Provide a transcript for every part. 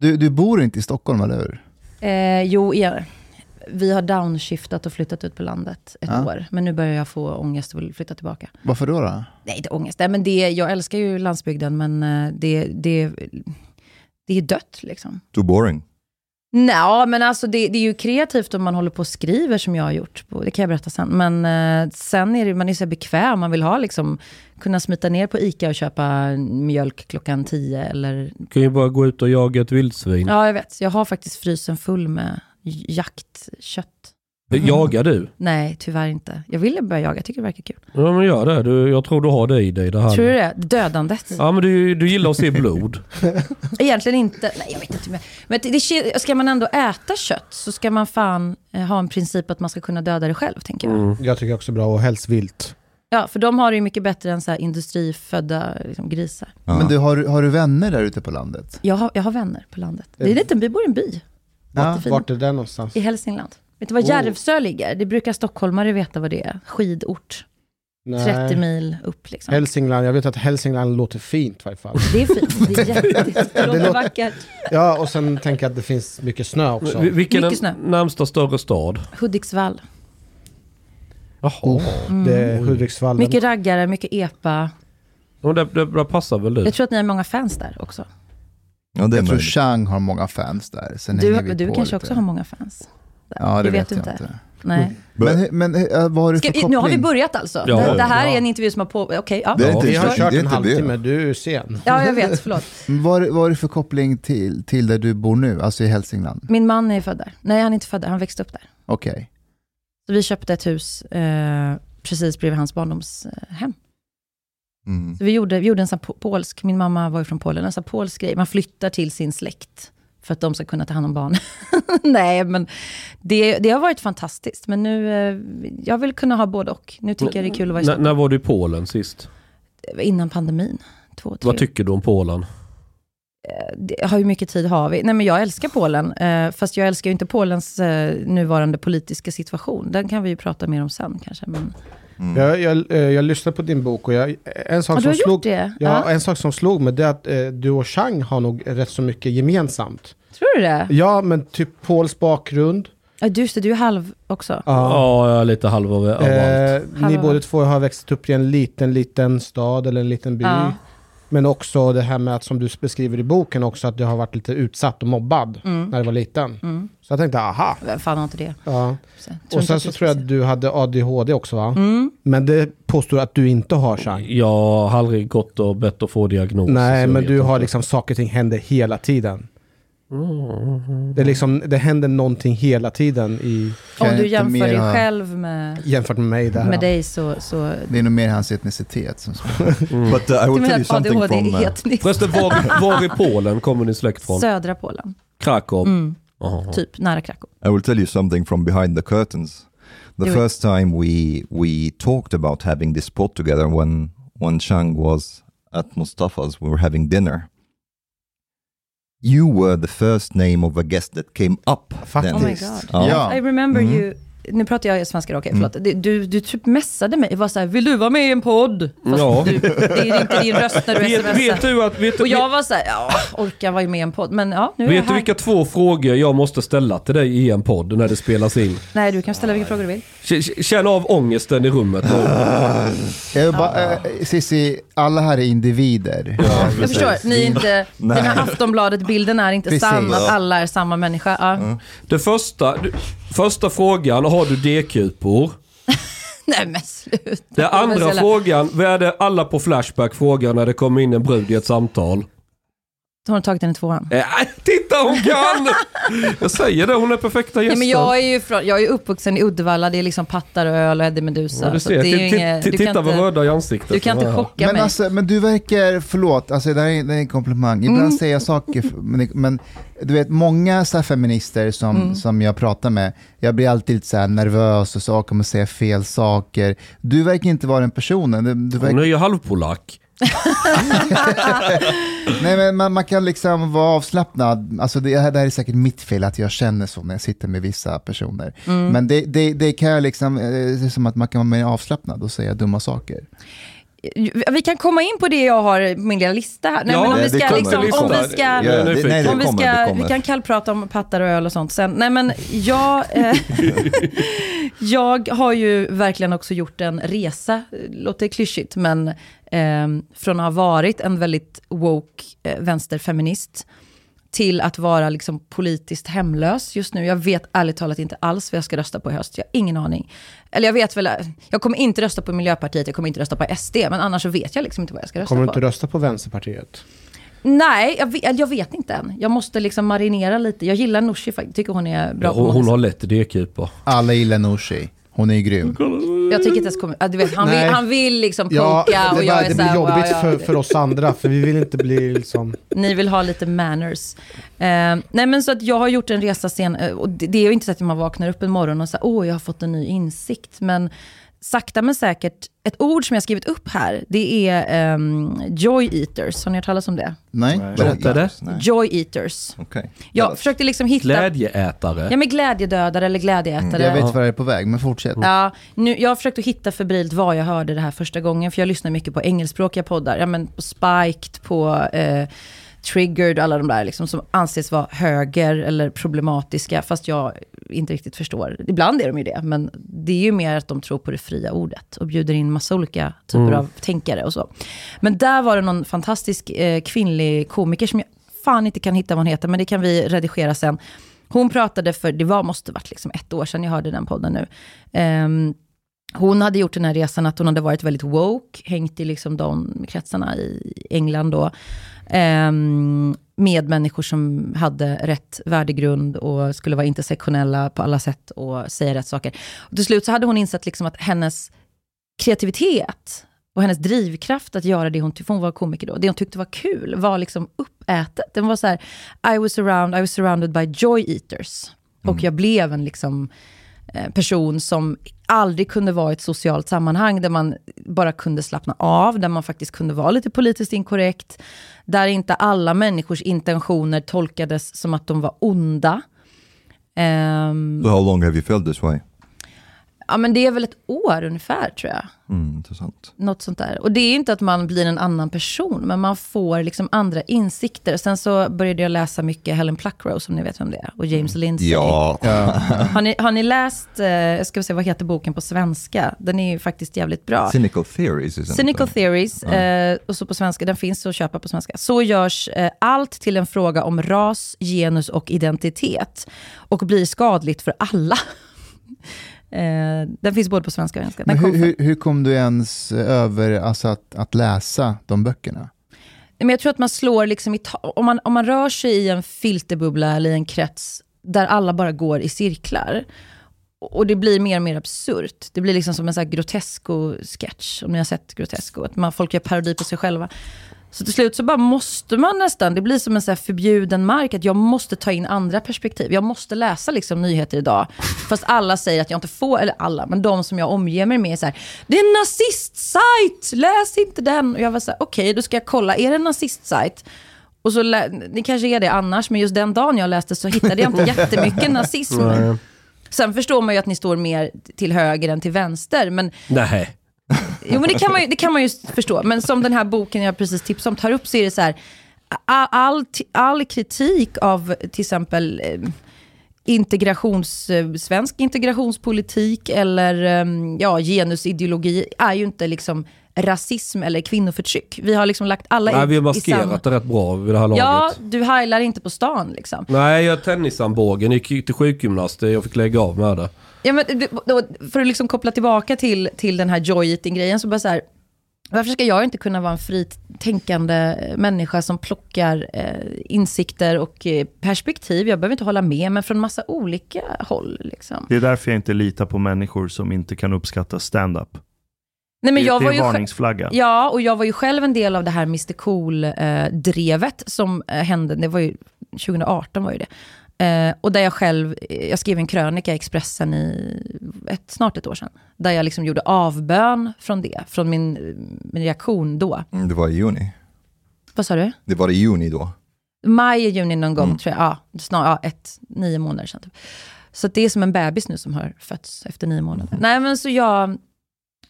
Du, du bor inte i Stockholm, eller hur? Eh, jo, ja. vi har downshiftat och flyttat ut på landet ett Ja. år. Men nu börjar jag få ångest och vill flytta tillbaka. Varför då? då? Nej, inte ångest. Nej, men det, jag älskar ju landsbygden, men eh, det, det, det är dött liksom. Too boring. Nej, men alltså det, det är ju kreativt om man håller på och skriver som jag har gjort. Det kan jag berätta sen. Men eh, sen är det, man är så bekväm. Man vill ha liksom, kunna smita ner på ICA och köpa mjölk klockan 10 eller... Du kan ju bara gå ut och jaga ett vildsvin. Ja, jag vet. Jag har faktiskt frysen full med jaktkött. Jagar du? Nej, tyvärr inte. Jag ville börja jaga. Jag tycker det verkar kul. Ja men gör det. Du, jag tror du har det i dig. Det här. Tror du det? Dödandet? Ja men du, du gillar att se blod. Egentligen inte. Nej, jag vet inte. Men, men det, det, ska man ändå äta kött så ska man fan eh, ha en princip att man ska kunna döda det själv, tänker jag. Jag tycker också bra och helst vilt. Ja, för de har det ju mycket bättre än så här industrifödda liksom, grisar. Men du, har, du- har du vänner där ute på landet? Jag har, jag har vänner på landet. Det är en liten by, vi bor i en by. Ja. Vart är det någonstans? I Hälsingland. Vet du var Oh. Järvsö ligger? Det brukar stockholmare veta vad det är. Skidort. 30 mil upp liksom. Hälsingland, jag vet att Hälsingland låter fint i varje fall. Det är fint. Det är jätte, det låter vackert. Ja, och sen tänker jag att det finns mycket snö också. Vi- Vilken är närmsta större stad? Hudiksvall. Jaha. Det är Hudiksvall. Mycket raggare, mycket epa. Ja, det, det, det passar väl du? Jag tror att ni har många fans där också. Ja, Jag tror möjligt. Chang har många fans där. Sen Du, du kanske lite. också har många fans. Ja, det, vet du jag inte. Nej. Men, men eh, vad har du för Ska, koppling? nu har vi börjat alltså. Ja, det, det här ja. är en intervju som har på... Okej, ja. Det är Ja, inte, Vi har det är kört en inte halvtimme, det. du är sen. Ja, jag vet. Förlåt. Vad, vad har du för koppling till, till där du bor nu, alltså i Hälsingland? Min man är född där. Nej, han är inte född där. Han växte upp där. Okej. Så vi köpte ett hus eh, precis bredvid hans barndomshem. Mm. Så vi gjorde, vi gjorde en sån polsk, min mamma var ju från Polen, en sån polsk grej. Man flyttar till sin släkt för att de ska kunna ta hand om barn. Nej, men det, det har varit fantastiskt. Men nu, eh, jag vill kunna ha både och. Nu tycker jag det är kul att vara i Stockholm. när var du i Polen sist? Innan pandemin. Två, tre Vad tycker du om Polen? hur mycket tid har vi? Nej, men jag älskar Polen, eh, fast jag älskar ju inte Polens eh, nuvarande politiska situation. Den kan vi ju prata mer om sen kanske. Men... Jag, jag, eh, jag lyssnade på din bok och jag, en, sak som slog, det? ja, en sak som slog mig det är att eh, du och Chang har nog rätt så mycket gemensamt. Tror du det? Ja, men typ Pauls bakgrund. Ja, du, det, du är halv också. Ja, jag är lite halv av, av allt. Eh, ni båda två har växt upp i en liten, liten stad eller en liten by. Ja. Men också det här med att, som du beskriver i boken också, att du har varit lite utsatt och mobbad Mm. när du var liten. Mm. Så jag tänkte, aha. Vem fan har inte det? Ja. Så, Och inte sen att så du tror jag att du hade ADHD också va? Mm. Men det påstår att du inte har, Chang. Jag har aldrig gått och bett att få diagnos. så Nej, jag men vet du har inte. liksom saker och ting händer hela tiden. Det, är liksom, det händer någonting hela tiden i, Om du jämför mer dig själv med, jämfört med mig. Där. med dig så... så Det är nog mer hans etnicitet som spelar. But uh, I du will menar tell you att something ADHD from... är Uh, etniskt? Förresten, var, var i Polen kommer din släkt från? Södra Polen. Krakow? Mm, Jaha. typ, nära Krakow. I will tell you something from behind the curtains. The Do it. first time we we talked about having this pod together when when Chang was at Mustafa's, we were having dinner. You were the first name of a guest that came up. Faktiskt. Oh my god. Ja. Ja. I remember Mm. you... Nu pratar jag svenska, okej förlåt. Du, du, du typ messade mig, var så här, vill du vara med i en podd? Fast Ja. du, det är inte din röst när du Vet, smsar. vet du att... Vet, Och jag var så här, ja, orkar vara med i en podd. Men ja, nu är vet du vilka två frågor jag måste ställa till dig i en podd när det spelas in? Nej, du kan ställa vilka frågor du vill. Känn av ångesten i rummet. Jag bara, eh, Cissi, alla här är individer. Jag förstår, ni är inte, den här Aftonbladet-bilden är inte Precis. sann, att alla är samma människa. Ja. Det första, du- första frågan, har du D-kupor? Nej men sluta. Den andra frågan, vad är det alla på Flashback frågar när det kommer in en brud i ett samtal? Har hon tagit den i tvåan? Äh, titta hon kan! Jag säger det, hon är perfekta Nej, gästen. men jag är ju från, jag är uppvuxen i Uddevalla, det är liksom pattar och öl och Eddie Meduza. Ja, du så ser, det är inget, du titta vad röda i ansiktet. du kan inte Ja. chocka Men, mig. alltså, men du verkar, förlåt, alltså, det, här är, det här är en komplimang. Ibland Mm. säger jag saker, men, men du vet många så här feminister som, Mm. som jag pratar med, jag blir alltid lite så här nervös och så "Ah, kommer säga fel saker. Du verkar inte vara den personen. Du, du verkar, Hon är ju halvpolack. nej, men man, man kan liksom vara avslappnad. Alltså det, här- det här är säkert mitt fel att jag känner så när jag sitter med vissa personer. Mm. Men det, det, det kan jag liksom, eh, det är som att man kan vara mer avslappnad och säga dumma saker. Vi kan komma in på det jag har på min lilla lista här. Nej, Ja, men om vi ska, liksom, om vi ska, det, nej, det om vi, ska vi kan kallprata om pattar och öl och sånt sen. Nej men jag, eh, jag har ju verkligen också gjort en resa, låter klyschigt, men eh, från att ha varit en väldigt woke eh, vänsterfeminist till att vara liksom politiskt hemlös just nu. Jag vet ärligt talat inte alls vad jag ska rösta på i höst. Jag har ingen aning. Eller jag vet väl, jag kommer inte rösta på Miljöpartiet, jag kommer inte rösta på SD, men annars så vet jag liksom inte vad jag ska rösta Kommer du på. inte rösta på Vänsterpartiet? Nej, jag vet, jag vet inte än. Jag måste liksom marinera lite. Jag gillar Nooshi faktiskt, tycker hon är bra på Hon, hon många har lätt D-kupor. Alla gillar Nooshi. Hon är ju grym. Jag tycker inte ens kommer, ja, du vet, han, vill, Nej. han vill liksom Ja, poka det, och bara, jag är det här, blir jobbigt ja, för, för oss andra, för vi vill inte bli liksom... Ni vill ha lite manners. Eh, nej men så att jag har gjort en resa sen, eh, och det, det är ju inte så att man vaknar upp en morgon och säger åh jag har fått en ny insikt. Men sakta men säkert, ett ord som jag skrivit upp här, det är ehm, joy eaters. Har ni hört talas om det? Nej? Vad Berätta. det? Joy eaters. Okej. Jag försökte liksom hitta... Glädjeätare. Ja men glädjedödare eller glädjeätare. Jag vet vad det är på väg, men fortsätt. Ja, nu, jag har försökt att hitta febrilt var jag hörde det här första gången, för jag lyssnar mycket på engelskspråkiga poddar. Ja, men på Spiked, på eh, Triggered, alla de där liksom, som anses vara höger eller problematiska, fast jag inte riktigt förstår. Ibland är de ju det, men det är ju mer att de tror på det fria ordet och bjuder in massa olika typer Mm. av tänkare och så. Men där var det någon fantastisk eh, kvinnlig komiker som jag fan inte kan hitta vad hon heter, men det kan vi redigera sen. Hon pratade för, det var, måste varit liksom ett år sedan jag hörde den podden nu. Ehm, hon hade gjort den här resan att hon hade varit väldigt woke, hängt i liksom de kretsarna i England då. ehm, med människor som hade rätt värdegrund och skulle vara intersektionella på alla sätt och säga rätt saker. Och till slut så hade hon insett liksom att hennes kreativitet och hennes drivkraft att göra det hon tyckte, hon var komiker då, det hon tyckte var kul var liksom uppätet. Den var så här, I was, around, I was surrounded by joy eaters. Och jag blev en liksom eh, person som aldrig kunde vara i ett socialt sammanhang där man bara kunde slappna av, där man faktiskt kunde vara lite politiskt inkorrekt, där inte alla människors intentioner tolkades som att de var onda. Ehm, um, So how long have you felt this way? Ja men det är väl ett år ungefär tror jag. Mm, intressant. Något sånt där. Och det är inte att man blir en annan person, men man får liksom andra insikter. Sen så började jag läsa mycket Helen Pluckrose, som ni vet vem det är, och James Lindsay. Ja. Har, ni, har ni läst, eh, jag ska se vad heter boken på svenska? Den är ju faktiskt jävligt bra. Cynical theories isn't Cynical it? Theories, eh, och så på svenska, den finns att köpa på svenska. Så görs eh, allt till en fråga om ras, genus och identitet. Och blir skadligt för alla. Eh, den finns både på svenska och engelska. Men hur, hur, hur kom du ens över alltså, att, att läsa de böckerna? Men jag tror att man slår liksom om man, om man rör sig i en filterbubbla eller i en krets där alla bara går i cirklar. Och det blir mer och mer absurt. Det blir liksom som en här Grotesco-sketch, om ni har sett Grotesco. Att man, folk gör parodi på sig själva. Så till slut så bara måste man nästan, det blir som en så förbjuden mark, att jag måste ta in andra perspektiv. Jag måste läsa liksom nyheter idag. Fast alla säger att jag inte får, eller alla, men de som jag omger mig med är så här, det är en nazistsajt, läs inte den. Och jag var så här, okej, då ska jag kolla, är det en nazistsajt? Och så, det kanske är det annars, men just den dagen jag läste så hittade jag inte jättemycket nazism. Sen förstår man ju att ni står mer till höger än till vänster, men Nej. Jo, men det kan, man ju, det kan man ju förstå. Men som den här boken jag precis tipsade om tar upp så är det så här, all, all, all kritik av till exempel eh, integrations, eh, svensk integrationspolitik eller eh, ja, genusideologi är ju inte liksom rasism eller kvinnoförtryck. Vi har liksom lagt alla Nej, vi har maskerat det rätt bra vid det här laget. Ja, du heilar inte på stan liksom. Nej, jag har tennisarmbågen, gick till sjukgymnast, jag fick lägga av med det. Ja, men, då, för att liksom koppla tillbaka till, till den här joy eating-grejen, så bara så här, varför ska jag inte kunna vara en fritt tänkande människa som plockar eh, insikter och eh, perspektiv? Jag behöver inte hålla med, men från massa olika håll. Liksom. Det är därför jag inte litar på människor som inte kan uppskatta stand-up. Nej, men det, jag det var är ju sj- varningsflagga. Ja, och jag var ju själv en del av det här Mr Cool-drevet som eh, hände, det var ju 2018 var ju det. Eh, och där jag själv, jag skrev en krönika i Expressen i ett, snart ett år sedan. Där jag liksom gjorde avbön från det, från min, min reaktion då. Mm, Det var i juni. Vad sa du? Det var i juni då. Maj, juni någon gång Mm. tror jag. Ja, snar, ja, ett, nio månader sedan. Typ. Så det är som en bebis nu som har fötts efter nio månader. Nej men så jag,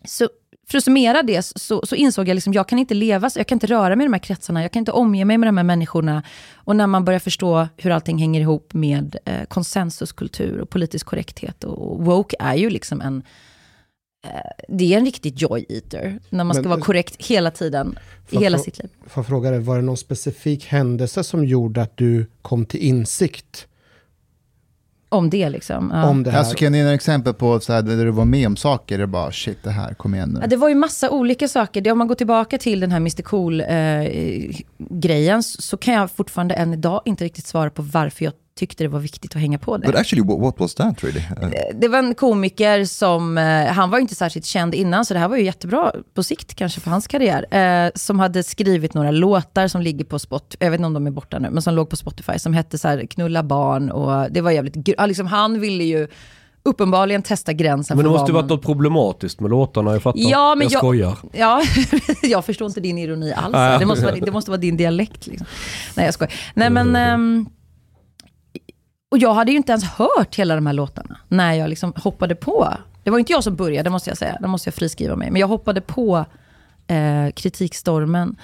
så för att summera det så, så insåg jag liksom, jag kan inte leva, jag kan inte röra mig i de här kretsarna, jag kan inte omge mig med de här människorna. Och när man börjar förstå hur allting hänger ihop med eh, konsensuskultur och politisk korrekthet. Och, och woke är ju liksom en, eh, det är en riktig joy eater. När man ska Men- vara korrekt hela tiden, i hela sitt liv. Får jag fråga dig, var det någon specifik händelse som gjorde att du kom till insikt Om det liksom. Ja. om det här? Alltså, kan du ge några exempel på så här, där du var med om saker, det är bara shit det här, kom igen nu. Ja, det var ju massa olika saker. Det, om man går tillbaka till den här Mr Cool-grejen så kan jag fortfarande än idag inte riktigt svara på varför jag tyckte det var viktigt att hänga på But det. actually, what, what was that really? Uh, Det var en komiker som, eh, han var ju inte särskilt känd innan, så det här var ju jättebra på sikt kanske för hans karriär. Eh, som hade skrivit några låtar som ligger på Spotify, jag vet inte om de är borta nu, men som låg på Spotify, som hette så här Knulla barn och det var jävligt, liksom, han ville ju uppenbarligen testa gränsen Men det måste ju varit man- något problematiskt med låtarna, jag fattar. Ja, men jag jag- skojar. Ja, jag förstår inte din ironi alls. Det måste vara, det måste vara din dialekt. Liksom. Nej, jag skojar. Nej, men... ehm, och jag hade ju inte ens hört hela de här låtarna när jag liksom hoppade på. Det var inte jag som började, det måste jag säga. Det måste jag friskriva mig. Men jag hoppade på eh, kritikstormen.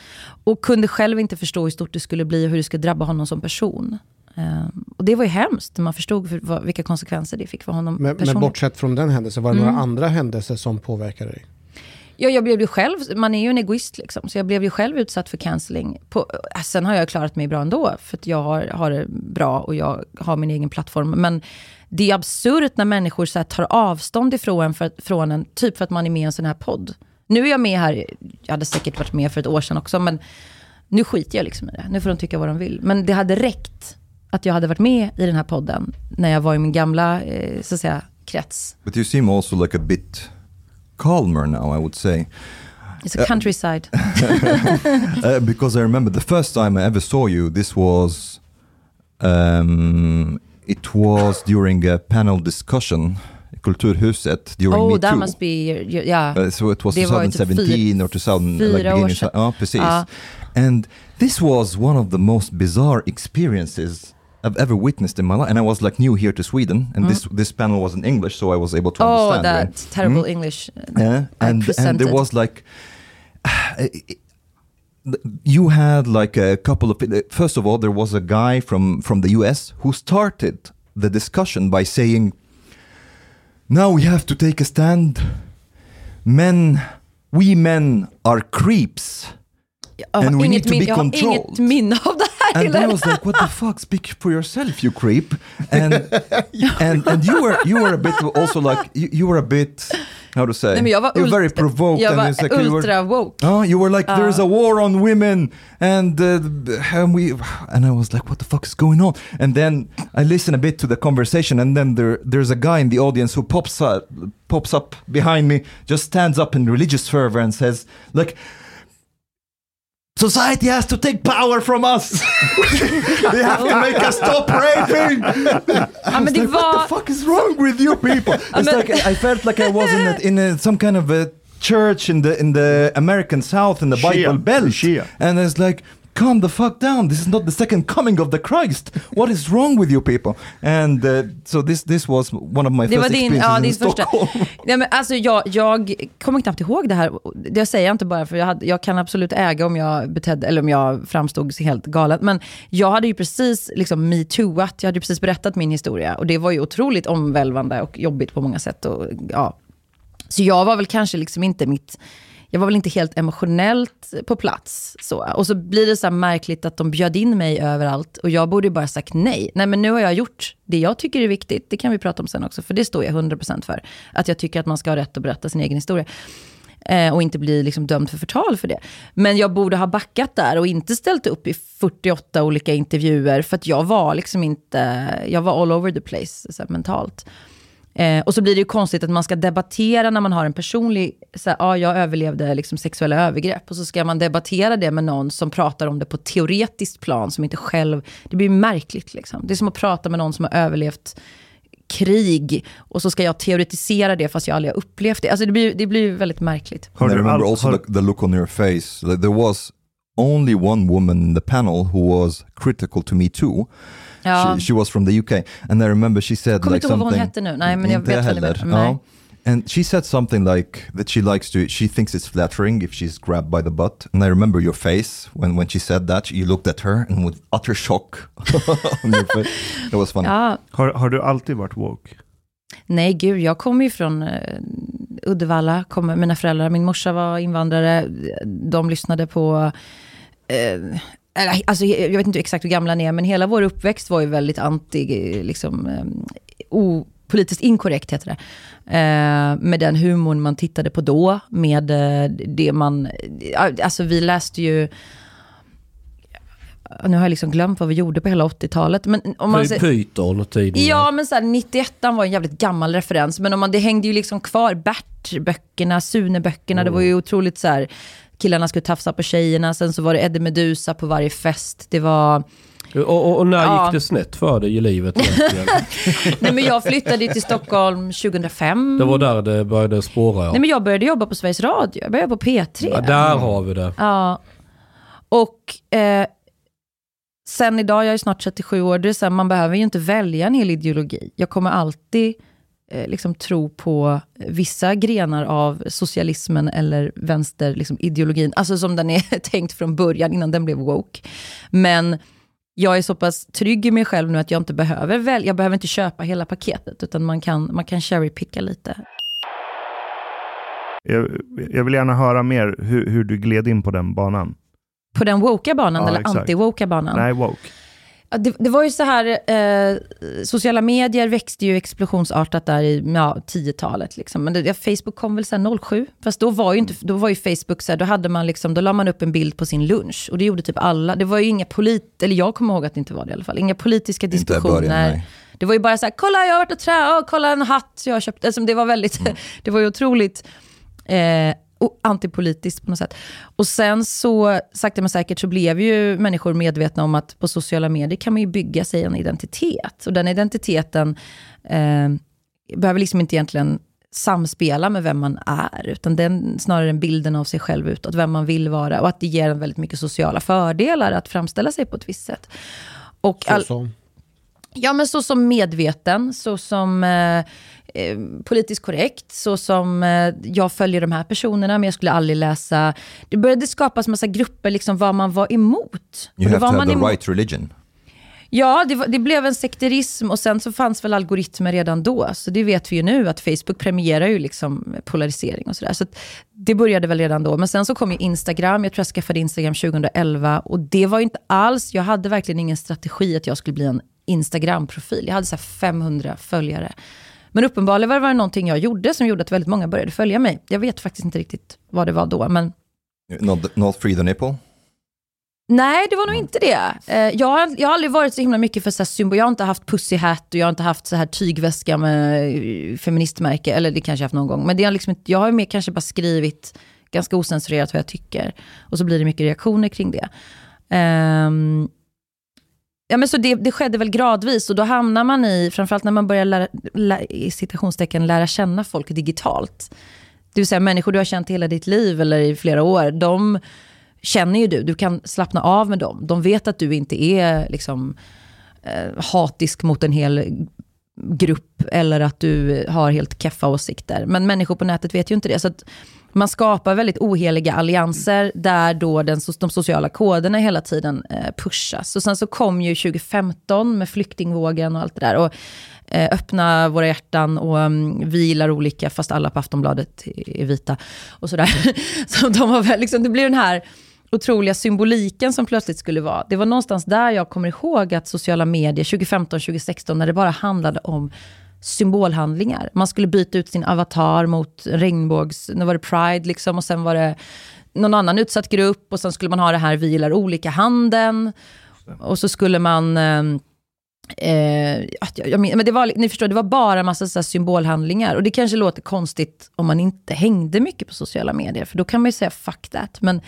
Och kunde själv inte förstå hur stort det skulle bli och hur det skulle drabba honom som person. Ehm, och det var ju hemskt, när man förstod för, vad, vilka konsekvenser det fick för honom men, men personligen. bortsett från den händelsen, var det Mm. några andra händelser som påverkade dig? Ja, jag blev ju själv, man är ju en egoist liksom, så jag blev ju själv utsatt för cancelling. På, eh, äh, sen har jag klarat mig bra ändå, för att jag har, har det bra och jag har min egen plattform. Men det är absurt när människor så här, tar avstånd ifrån en, för, från en, typ för att man är med i en sån här podd. Nu är jag med här, jag hade säkert varit med för ett år sedan också, men nu skiter jag liksom i det. Nu får de tycka vad de vill. Men det hade räckt att jag hade varit med i den här podden, när jag var i min gamla, eh, så att säga, krets. but you seem also like a bit calmer now, I would say. It's a countryside. Uh, because I remember the first time I ever saw you, this was um, it was during a panel discussion, Kulturhuset, during oh, Me that Too. must be, yeah. Uh, so it was Det var ju typ 2017 or 2000, fyra like beginning, ja precis. Ja. And this was one of the most bizarre experiences I've ever witnessed in my life. And I was like new here to Sweden, and this this panel was in English, so I was able to Mm. Oh, understand. that right? terrible Mm. English. uh, Yeah, and and there was like you had like a couple of first of all there was a guy from from the US who started the discussion by saying now we have to take a stand men we men are creeps Ja, and we need to be jag har inget controlled. minne av det and I was like, "What the fuck? Speak for yourself, you creep!" And and and you were you were a bit also like you, you were a bit how to say? Nej, jag var, you were very provoked. jag and var it's like you were- ultra woke. Oh, you were like, Ja. "There's a war on women," and uh, and we, and I was like, "What the fuck is going on?" And then I listen a bit to the conversation, and then there, there's a guy in the audience who pops up, pops up behind me, just stands up in religious fervor and says, "Like." Society has to take power from us. they have to oh. make us stop raping. Ja, men det like, what the fuck is wrong with you people? Ah, it's like I felt like I was in a, in a, some kind of a church in the in the American South in the Shia. Bible Belt, Shia. and it's like. Calm the fuck down. This is not the second coming of the Christ. What is wrong with you people? And uh, so this this was one of my Det var first din, experiences ja, in din första. Stockholm. Nej, men alltså, jag, jag kommer knappt ihåg det här. Det säger jag inte bara för jag, hade, jag kan absolut äga om jag betedde, eller om jag framstod helt galen. Men jag hade ju precis liksom metooat, jag hade ju precis berättat min historia. Och det var ju otroligt omvälvande och jobbigt på många sätt. Och, ja. Så jag var väl kanske liksom inte mitt... Jag var väl inte helt emotionellt på plats. Så. Och så blir det så här märkligt att de bjöd in mig överallt. Och jag borde ju bara sagt nej. Nej men nu har jag gjort det jag tycker är viktigt. Det kan vi prata om sen också. För det står jag 100% för. Att jag tycker att man ska ha rätt att berätta sin egen historia. Eh, och inte bli liksom dömd för förtal för det. Men jag borde ha backat där och inte ställt upp i 48 olika intervjuer. För att jag var liksom inte, jag var all over the place så här, mentalt. Eh, och så blir det ju konstigt att man ska debattera när man har en personlig, så här, ja jag överlevde liksom sexuella övergrepp. Och så ska man debattera det med någon som pratar om det på teoretiskt plan som inte själv, det blir märkligt liksom. Det är som att prata med någon som har överlevt krig och så ska jag teoretisera det fast jag aldrig har upplevt det. Alltså det blir, det blir väldigt märkligt. I du remember also the, the look on your face. Like, There was only one woman in the panel who was critical to me too. Ja. She, she was from the UK, and I remember she said Kommer like inte ihåg vad hon hette nu. Nej, men jag vet heller. Ja. Nej. And she said something like that she likes to, she thinks it's flattering if she's grabbed by the butt. And I remember your face when, when she said that, you looked at her and with utter shock on your face. That was funny. Ja, Har, har du alltid varit woke? nej gud, jag kommer ju från eh, Uddevalla, kommer, mina föräldrar, min morsa var invandrare, de lyssnade på eh, eller, alltså, jag vet inte exakt hur gamla ni är, men hela vår uppväxt var ju väldigt anti, liksom, eh, o, politiskt inkorrekt heter det. Eh, med den humorn man tittade på då, med eh, det man, eh, alltså vi läste ju, nu har jag liksom glömt vad vi gjorde på hela 80-talet, men om man ser- Python tiden. Ja, men så här, 91 var en jävligt gammal referens. Men om man, det hängde ju liksom kvar. Bert-böckerna, Sune-böckerna. Det var ju otroligt så här, killarna skulle tafsa på tjejerna. Sen så var det Eddie Medusa på varje fest. Det var... Och, och, och när Ja. gick det snett för dig i livet? Nej, men jag flyttade till Stockholm 2005. Det var där det började spåra. Nej, men jag började jobba på Sveriges Radio. Jag började på P3. Ja, där har vi det. Ja. Och eh, sen idag, jag är snart 37 år, det är så här, man behöver ju inte välja en hel ideologi. Jag kommer alltid liksom tro på vissa grenar av socialismen eller vänster liksom, ideologin, alltså som den är tänkt från början innan den blev woke. Men jag är så pass trygg i mig själv nu att jag inte behöver välja, jag behöver inte köpa hela paketet, utan man kan, man kan cherrypicka lite. Jag, jag vill gärna höra mer hur, hur du gled in på den banan. På den woka banan Ja, eller anti-woka banan? Nej, woke. Det, det var ju så här, eh, sociala medier växte ju explosionsartat där i ja, 10-talet. Liksom. Men det, ja, Facebook kom väl sen 07, fast då var ju, inte, då var ju Facebook så här, då hade man liksom, då la man upp en bild på sin lunch. Och det gjorde typ alla, det var ju inga polit, eller jag kommer ihåg att det inte var det i alla fall, inga politiska diskussioner. början, det var ju bara så här, kolla jag har varit och tränat, kolla en hatt jag har köpt. Alltså, det var väldigt, det var ju otroligt eh, antipolitiskt på något sätt. Och sen så, sakta men säkert, så blev ju människor medvetna om att på sociala medier kan man ju bygga sig en identitet. Och den identiteten eh, behöver liksom inte egentligen samspela med vem man är, utan den snarare en bilden av sig själv utåt, vem man vill vara. Och att det ger en väldigt mycket sociala fördelar att framställa sig på ett visst sätt. Och all, så. Ja, men så som medveten, så som eh, eh, politiskt korrekt, så som eh, jag följer de här personerna, men jag skulle aldrig läsa... Det började skapas massa grupper, liksom vad man var emot. You have to have the emot- right religion. Ja, det, var, det blev en sekterism och sen så fanns väl algoritmer redan då. Så det vet vi ju nu, att Facebook premierar ju liksom polarisering och sådär. Så det började väl redan då. Men sen så kom ju Instagram, jag tror jag skaffade Instagram 2011. Och det var ju inte alls, jag hade verkligen ingen strategi att jag skulle bli en Instagram-profil. Jag hade så här 500 följare. Men uppenbarligen var det någonting jag gjorde som gjorde att väldigt många började följa mig. Jag vet faktiskt inte riktigt vad det var då, men Not, not free the nipple? Nej, det var nog inte det. Eh, Jag har, jag har aldrig varit så himla mycket för så symbol. Jag har inte haft pussy hat och jag har inte haft så här tygväska med eh, feministmärke. Eller det kanske jag haft någon gång. Men det har liksom, inte- jag har mer kanske bara skrivit ganska osensurerat vad jag tycker. Och så blir det mycket reaktioner kring det. Ehm, ja, men så det, det skedde väl gradvis och då hamnar man i, framförallt när man börjar lära, lä, i citationstecken lära känna folk digitalt. Det vill säga människor du har känt hela ditt liv eller i flera år, de känner ju du. Du kan slappna av med dem. De vet att du inte är liksom, eh, hatisk mot en hel grupp eller att du har helt keffa åsikter. Men människor på nätet vet ju inte det. Så att man skapar väldigt oheliga allianser där då den, de sociala koderna hela tiden eh, pushas. Och sen så kom ju 2015 med flyktingvågen och allt det där. Och eh, öppna våra hjärtan och mm, vi gillar olika, fast alla på Aftonbladet är vita. Och sådär. Så de var väl, liksom, det blir den här otroliga symboliken som plötsligt skulle vara. Det var någonstans där jag kommer ihåg att sociala medier 2015, 2016, när det bara handlade om symbolhandlingar. Man skulle byta ut sin avatar mot regnbågs... Nu var det Pride liksom och sen var det någon annan utsatt grupp och sen skulle man ha det här vi gillar olika handen. Och så skulle man... Ehm, eh, jag, jag, men det var, ni förstår, det var bara en massa så här symbolhandlingar. Och det kanske låter konstigt om man inte hängde mycket på sociala medier. För då kan man ju säga fuck that. Men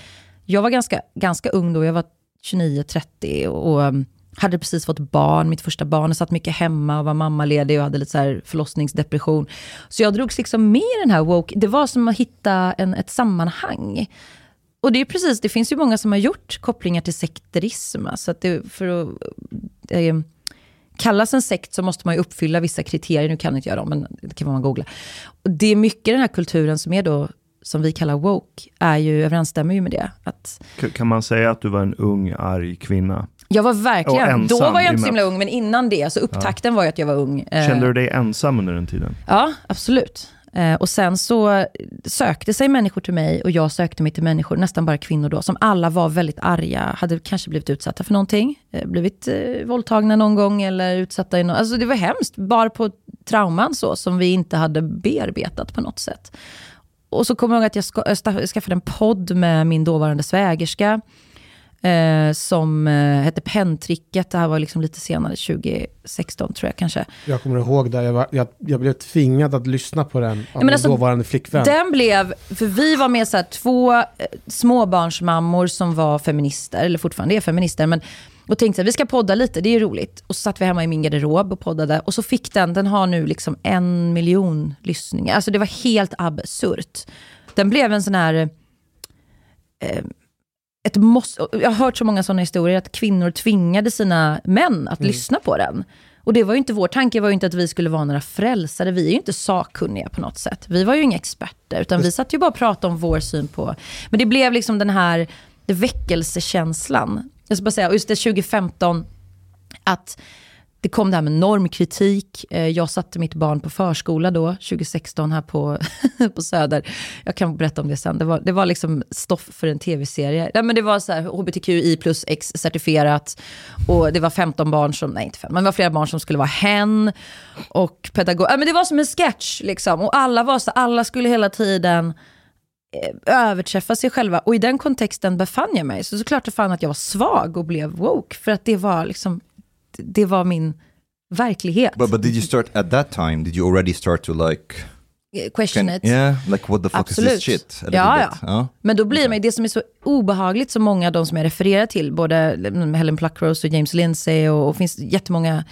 jag var ganska, ganska ung då, jag var 29-30 och, och ehm, hade precis fått barn, mitt första barn. och satt mycket hemma och var mammaledig och hade lite så här förlossningsdepression. Så jag drogs liksom med i den här woke, det var som att hitta en, ett sammanhang. Och det är precis, det finns ju många som har gjort kopplingar till sekterism. Alltså att det, för att eh, kallas en sekt så måste man ju uppfylla vissa kriterier. Nu kan inte jag dem, men det kan man googla. Och det är mycket den här kulturen som är då, som vi kallar woke, är ju, överensstämmer ju med det. Att Kan man säga att du var en ung, arg kvinna? Jag var verkligen, ensam då var jag inte så himla ung, men innan det, så upptakten var ju att jag var ung. Eh, Kände du dig ensam under den tiden? Ja, absolut. Eh, och sen så sökte sig människor till mig och jag sökte mig till människor, nästan bara kvinnor då, som alla var väldigt arga, hade kanske blivit utsatta för någonting, eh, blivit eh, våldtagna någon gång eller utsatta i något. Alltså det var hemskt, bara på trauman så, som vi inte hade bearbetat på något sätt. Och så kommer jag ihåg att jag ska, jag sta- skaffade en podd med min dåvarande svägerska, eh, som eh, hette Penntricket. Det här var liksom lite senare, 2016 tror jag kanske. Jag kommer ihåg där, jag, var, jag, jag blev tvingad att lyssna på den av men min alltså, dåvarande flickvän. Den blev, för vi var med så här, två eh, småbarnsmammor som var feminister, eller fortfarande är feminister, men och tänkte att vi ska podda lite, det är roligt. Och så satt vi hemma i min garderob och poddade. Och så fick den, den har nu liksom en miljon lyssningar. Alltså det var helt absurt. Den blev en sån här... Eh, ett måste, jag har hört så många sådana historier, att kvinnor tvingade sina män att lyssna på den. Och det var ju inte vår tanke, var ju inte att vi skulle vara några frälsare. Vi är ju inte sakkunniga på något sätt. Vi var ju inga experter, utan vi satt ju bara och pratade om vår syn på... Men det blev liksom den här väckelsekänslan. Jag ska bara säga, just det 2015, att det kom det här med normkritik. Eh, jag satte mitt barn på förskola då, 2016 här på, på Söder. Jag kan berätta om det sen. Det var, det var liksom stoff för en tv-serie. Nej, men det var så här hbtqi plus x certifierat. Och det var 15 barn som, nej inte 15, men det var flera barn som skulle vara hen. Och pedagog, ja, men det var som en sketch liksom. Och alla var så, alla skulle hela tiden eh, överträffa sig själva. Och i den kontexten befann jag mig. Så såklart det fann att jag var svag och blev woke. För att det var liksom, det var min verklighet. But, but did you start at that time? Did you already start to like... Question Can, it. yeah, like what the fuck Absolut. is this shit? Ja, bit. ja. Men då blir man, det som är så obehagligt som många av de som jag refererar till, både Helen Pluckrose och James Lindsay och, och finns jättemånga,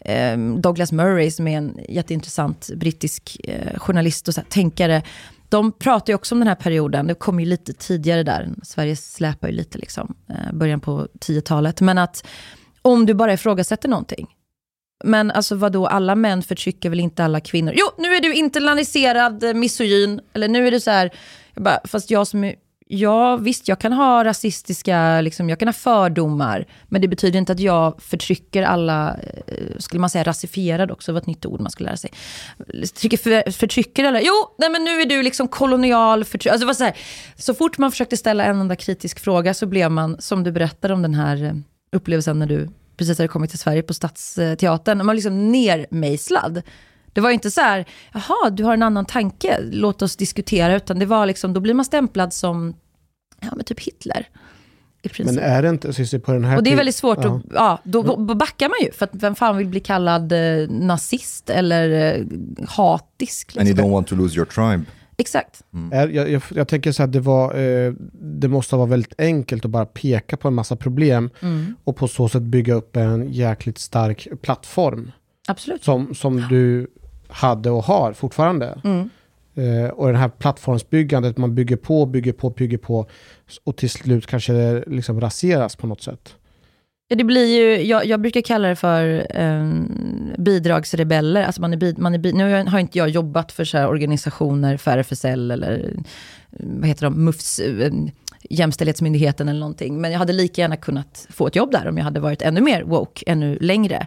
eh, Douglas Murray som är en jätteintressant brittisk eh, journalist och så här, tänkare, de pratar ju också om den här perioden, det kom ju lite tidigare där, Sverige släpar ju lite liksom, eh, början på 10-talet, men att om du bara ifrågasätter någonting, men alltså vadå, alla män förtrycker väl inte alla kvinnor? Jo, nu är du internaliserad eh, misogyn. Eller nu är du så här, jag bara, fast jag som är, ja visst jag kan ha rasistiska, liksom, jag kan ha fördomar. Men det betyder inte att jag förtrycker alla, eh, skulle man säga rasifierad också, det var ett nytt ord man skulle lära sig. Förtrycker, för, förtrycker alla, jo, nej men nu är du liksom kolonial förtryck. Alltså så, här, så fort man försökte ställa en enda kritisk fråga så blev man, som du berättade om den här eh, upplevelsen när du precis hade kommit till Sverige på Stadsteatern, man var liksom nermejslad. Det var inte så här, jaha, du har en annan tanke, låt oss diskutera. Utan det var liksom, då blir man stämplad som, ja men typ Hitler. Men är det inte, Cissi, på den här Och det är ty- väldigt svårt ja. att, ja, då, då backar man ju. För att vem fan vill bli kallad eh, nazist eller eh, hatisk? And you Liksom. don't want to lose your tribe. Exakt. Är, jag, jag, jag tänker så att det var, eh, det måste vara väldigt enkelt att bara peka på en massa problem Mm. och på så sätt bygga upp en jäkligt stark plattform Absolut. som, som du hade och har fortfarande. Mm. Eh, och den här plattformsbyggandet, man bygger på, bygger på, bygger på och till slut kanske det liksom raseras på något sätt. Ja, det blir ju, jag, jag brukar kalla det för eh, bidragsrebeller. Alltså man är man är nu har inte jag jobbat för så här organisationer, för RFSL eller eh, vad heter de, MUFS, eh, Jämställdhetsmyndigheten eller någonting. Men jag hade lika gärna kunnat få ett jobb där om jag hade varit ännu mer woke, ännu längre.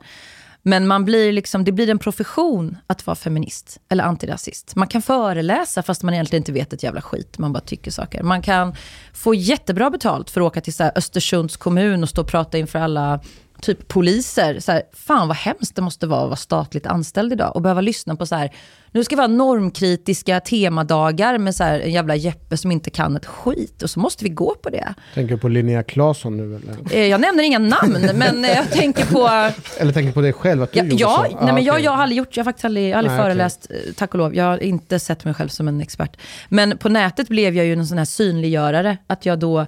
Men man blir liksom, det blir en profession att vara feminist eller antirasist. Man kan föreläsa fast man egentligen inte vet ett jävla skit. Man bara tycker saker. Man kan få jättebra betalt för att åka till så här Östersunds kommun och stå och prata inför alla typ poliser. Så här, fan vad hemskt det måste vara att vara statligt anställd idag och behöva lyssna på så här, nu ska vi ha normkritiska temadagar med så här en jävla Jeppe som inte kan ett skit och så måste vi gå på det. Tänker du på Linnea Claesson nu eller? Eh, Jag nämner inga namn, men eh, jag tänker på Eller tänker på dig själv att du Ja, gjorde ja, så? nej, men jag, okej. jag har aldrig gjort, jag har faktiskt aldrig, jag aldrig Nej, föreläst, eh, tack och lov. Jag har inte sett mig själv som en expert. Men på nätet blev jag ju en sån här synliggörare, att jag då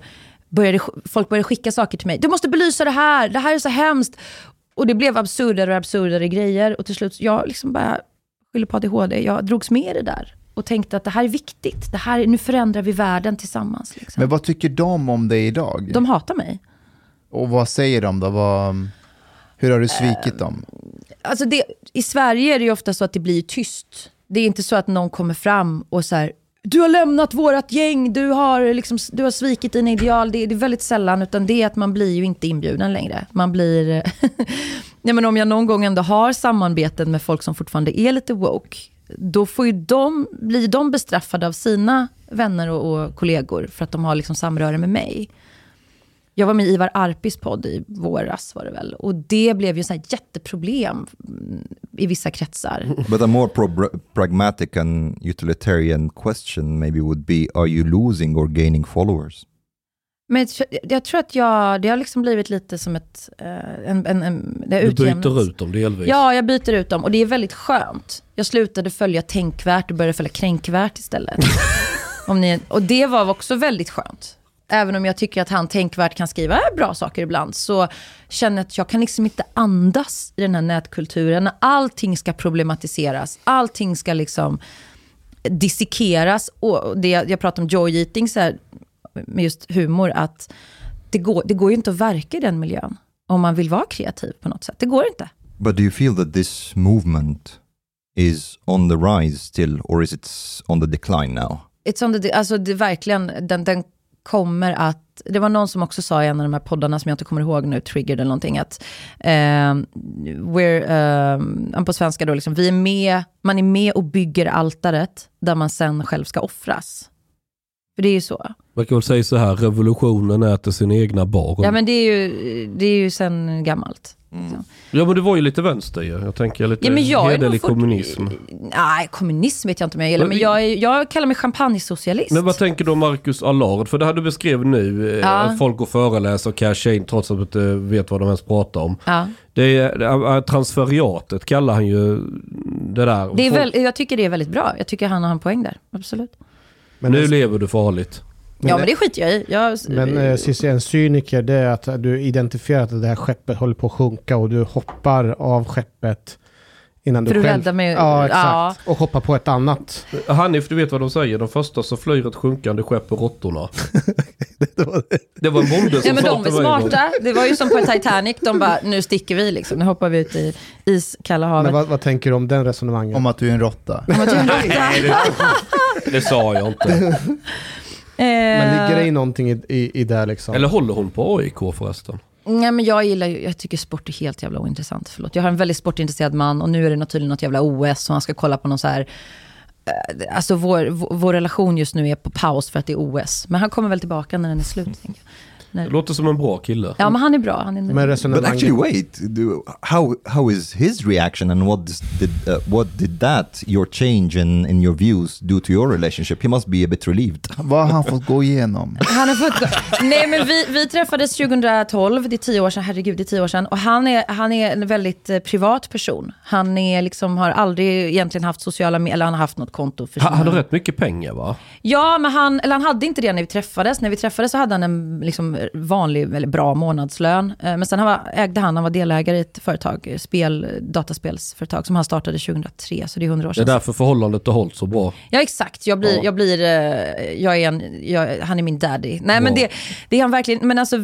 började, folk började skicka saker till mig. Du måste belysa det här, det här är så hemskt. Och det blev absurdare och absurdare grejer. Och till slut, jag liksom bara skyller på ADHD, jag drogs med i det där. Och tänkte att det här är viktigt, det här, nu förändrar vi världen tillsammans. Liksom. Men vad tycker de om dig idag? De hatar mig. Och vad säger de då? Vad, hur har du svikit dem? Alltså det, I Sverige är det ju ofta så att det blir tyst. Det är inte så att någon kommer fram och så här, du har lämnat vårt gäng, du har, liksom, du har svikit dina ideal. Det, det är väldigt sällan, utan det är att man blir ju inte inbjuden längre. Man blir... Nej, men om jag någon gång ändå har samarbeten med folk som fortfarande är lite woke, då får ju de, blir de bestraffade av sina vänner och, och kollegor för att de har liksom samröre med mig. Jag var med i Ivar Arpis podd i våras var det väl. Och det blev ju så här jätteproblem mm, i vissa kretsar. But a more pro- pragmatic and utilitarian question maybe would be, are you losing or gaining followers? Men jag, tror- att jag, det har liksom blivit lite som ett... eh, En, en, en, det Du byter ut dem delvis. Ja, jag byter ut dem och det är väldigt skönt. Jag slutade följa tänkvärt och började följa kränkvärt istället. om ni, och det var också väldigt skönt. Även om jag tycker att han tänkvärt kan skriva bra saker ibland, så känner jag att jag kan liksom inte andas i den här nätkulturen. Allting ska problematiseras, allting ska liksom dissekeras. Och det, jag pratar om joy eating, så här, med just humor, att det går, det går ju inte att verka i den miljön om man vill vara kreativ på något sätt. Det går inte. But do you feel that this movement is on the rise still, or is it on the decline now? It's on the, alltså det är verkligen, den, den kommer att, det var någon som också sa i en av de här poddarna som jag inte kommer ihåg nu, Triggered eller någonting, att eh, we're, eh, på svenska då, liksom, vi är med, man är med och bygger altaret där man sen själv ska offras. För det är ju så. Man kan väl säga så här, revolutionen äter sina egna barn. Ja men det är ju, det är ju sen gammalt. Ja men du var ju lite vänster ju. Jag tänker lite Ja, men jag hederlig fort- kommunism. Nej, kommunism vet jag inte om jag gillar, Men men jag, är, jag kallar mig champagnesocialist. Men vad tänker du om Marcus Allard? För det här du beskrev nu, eh, Ja. att folk går föreläser och cashar in trots att de inte vet vad de ens pratar om. Ja. Det är, eh, transferiatet kallar han ju det där. Det är Folk- väl, jag tycker det är väldigt bra. Jag tycker han har en poäng där, absolut. Men, nu lever du farligt. ja, men det skiter jag i. Jag, men eh, Cissi, en cyniker det är att du identifierar att det här skeppet håller på att sjunka och du hoppar av skeppet innan du För att själv... rädda mig- Ja, exakt. ja. Och hoppar på ett annat. Hanif, du vet vad de säger? De första så flyr ett sjunkande skepp och råttorna. det var en bonde som Ja men sa de är smarta. Det var ju som på Titanic. De bara, nu sticker vi liksom. Nu hoppar vi ut i iskalla havet. Men vad, vad tänker du om den resonemanget? Om att du är en råtta? Om att jag är en råtta. Det sa jag inte. Men ligger det Eh, i någonting i, i, i det liksom? Eller håller hon på AIK förresten? Nej men jag gillar ju, jag tycker sport är helt jävla ointressant. Förlåt. Jag har en väldigt sportintresserad man och nu är det tydligen något jävla OS och han ska kolla på någon så här eh, Alltså vår, vår, relation just nu är på paus för att det är OS. Men han kommer väl tillbaka när den är slut. tänker det låter som en bra kille. Ja, men han är bra. Han är Men But resonemanget... actually, wait. Do, how how is his reaction, and what did uh, what did that your change in in your views do to your relationship? He must be a bit relieved. Vad har han fått gå igenom? Han har fått gå. Nej men vi, vi träffades 2012, det är tio år sedan, herregud det är tio år sedan. Och han är, han är en väldigt eh, privat person. Han är liksom, har aldrig egentligen haft sociala medier, eller han har haft något konto för Han sina- hade rätt mycket pengar va? Ja, men han, eller han hade inte det när vi träffades. När vi träffades så hade han en liksom, vanlig, eller bra månadslön. Eh, Men sen han var, ägde han, han var delägare i ett företag, spel, dataspelsföretag, som han startade 2003, så det är 100 år Det är sedan. därför förhållandet har hållit så bra. Ja exakt, jag blir, Ja. jag blir, eh, jag är en, jag, han är min daddy. Nej men Ja. det, det är han verkligen, men alltså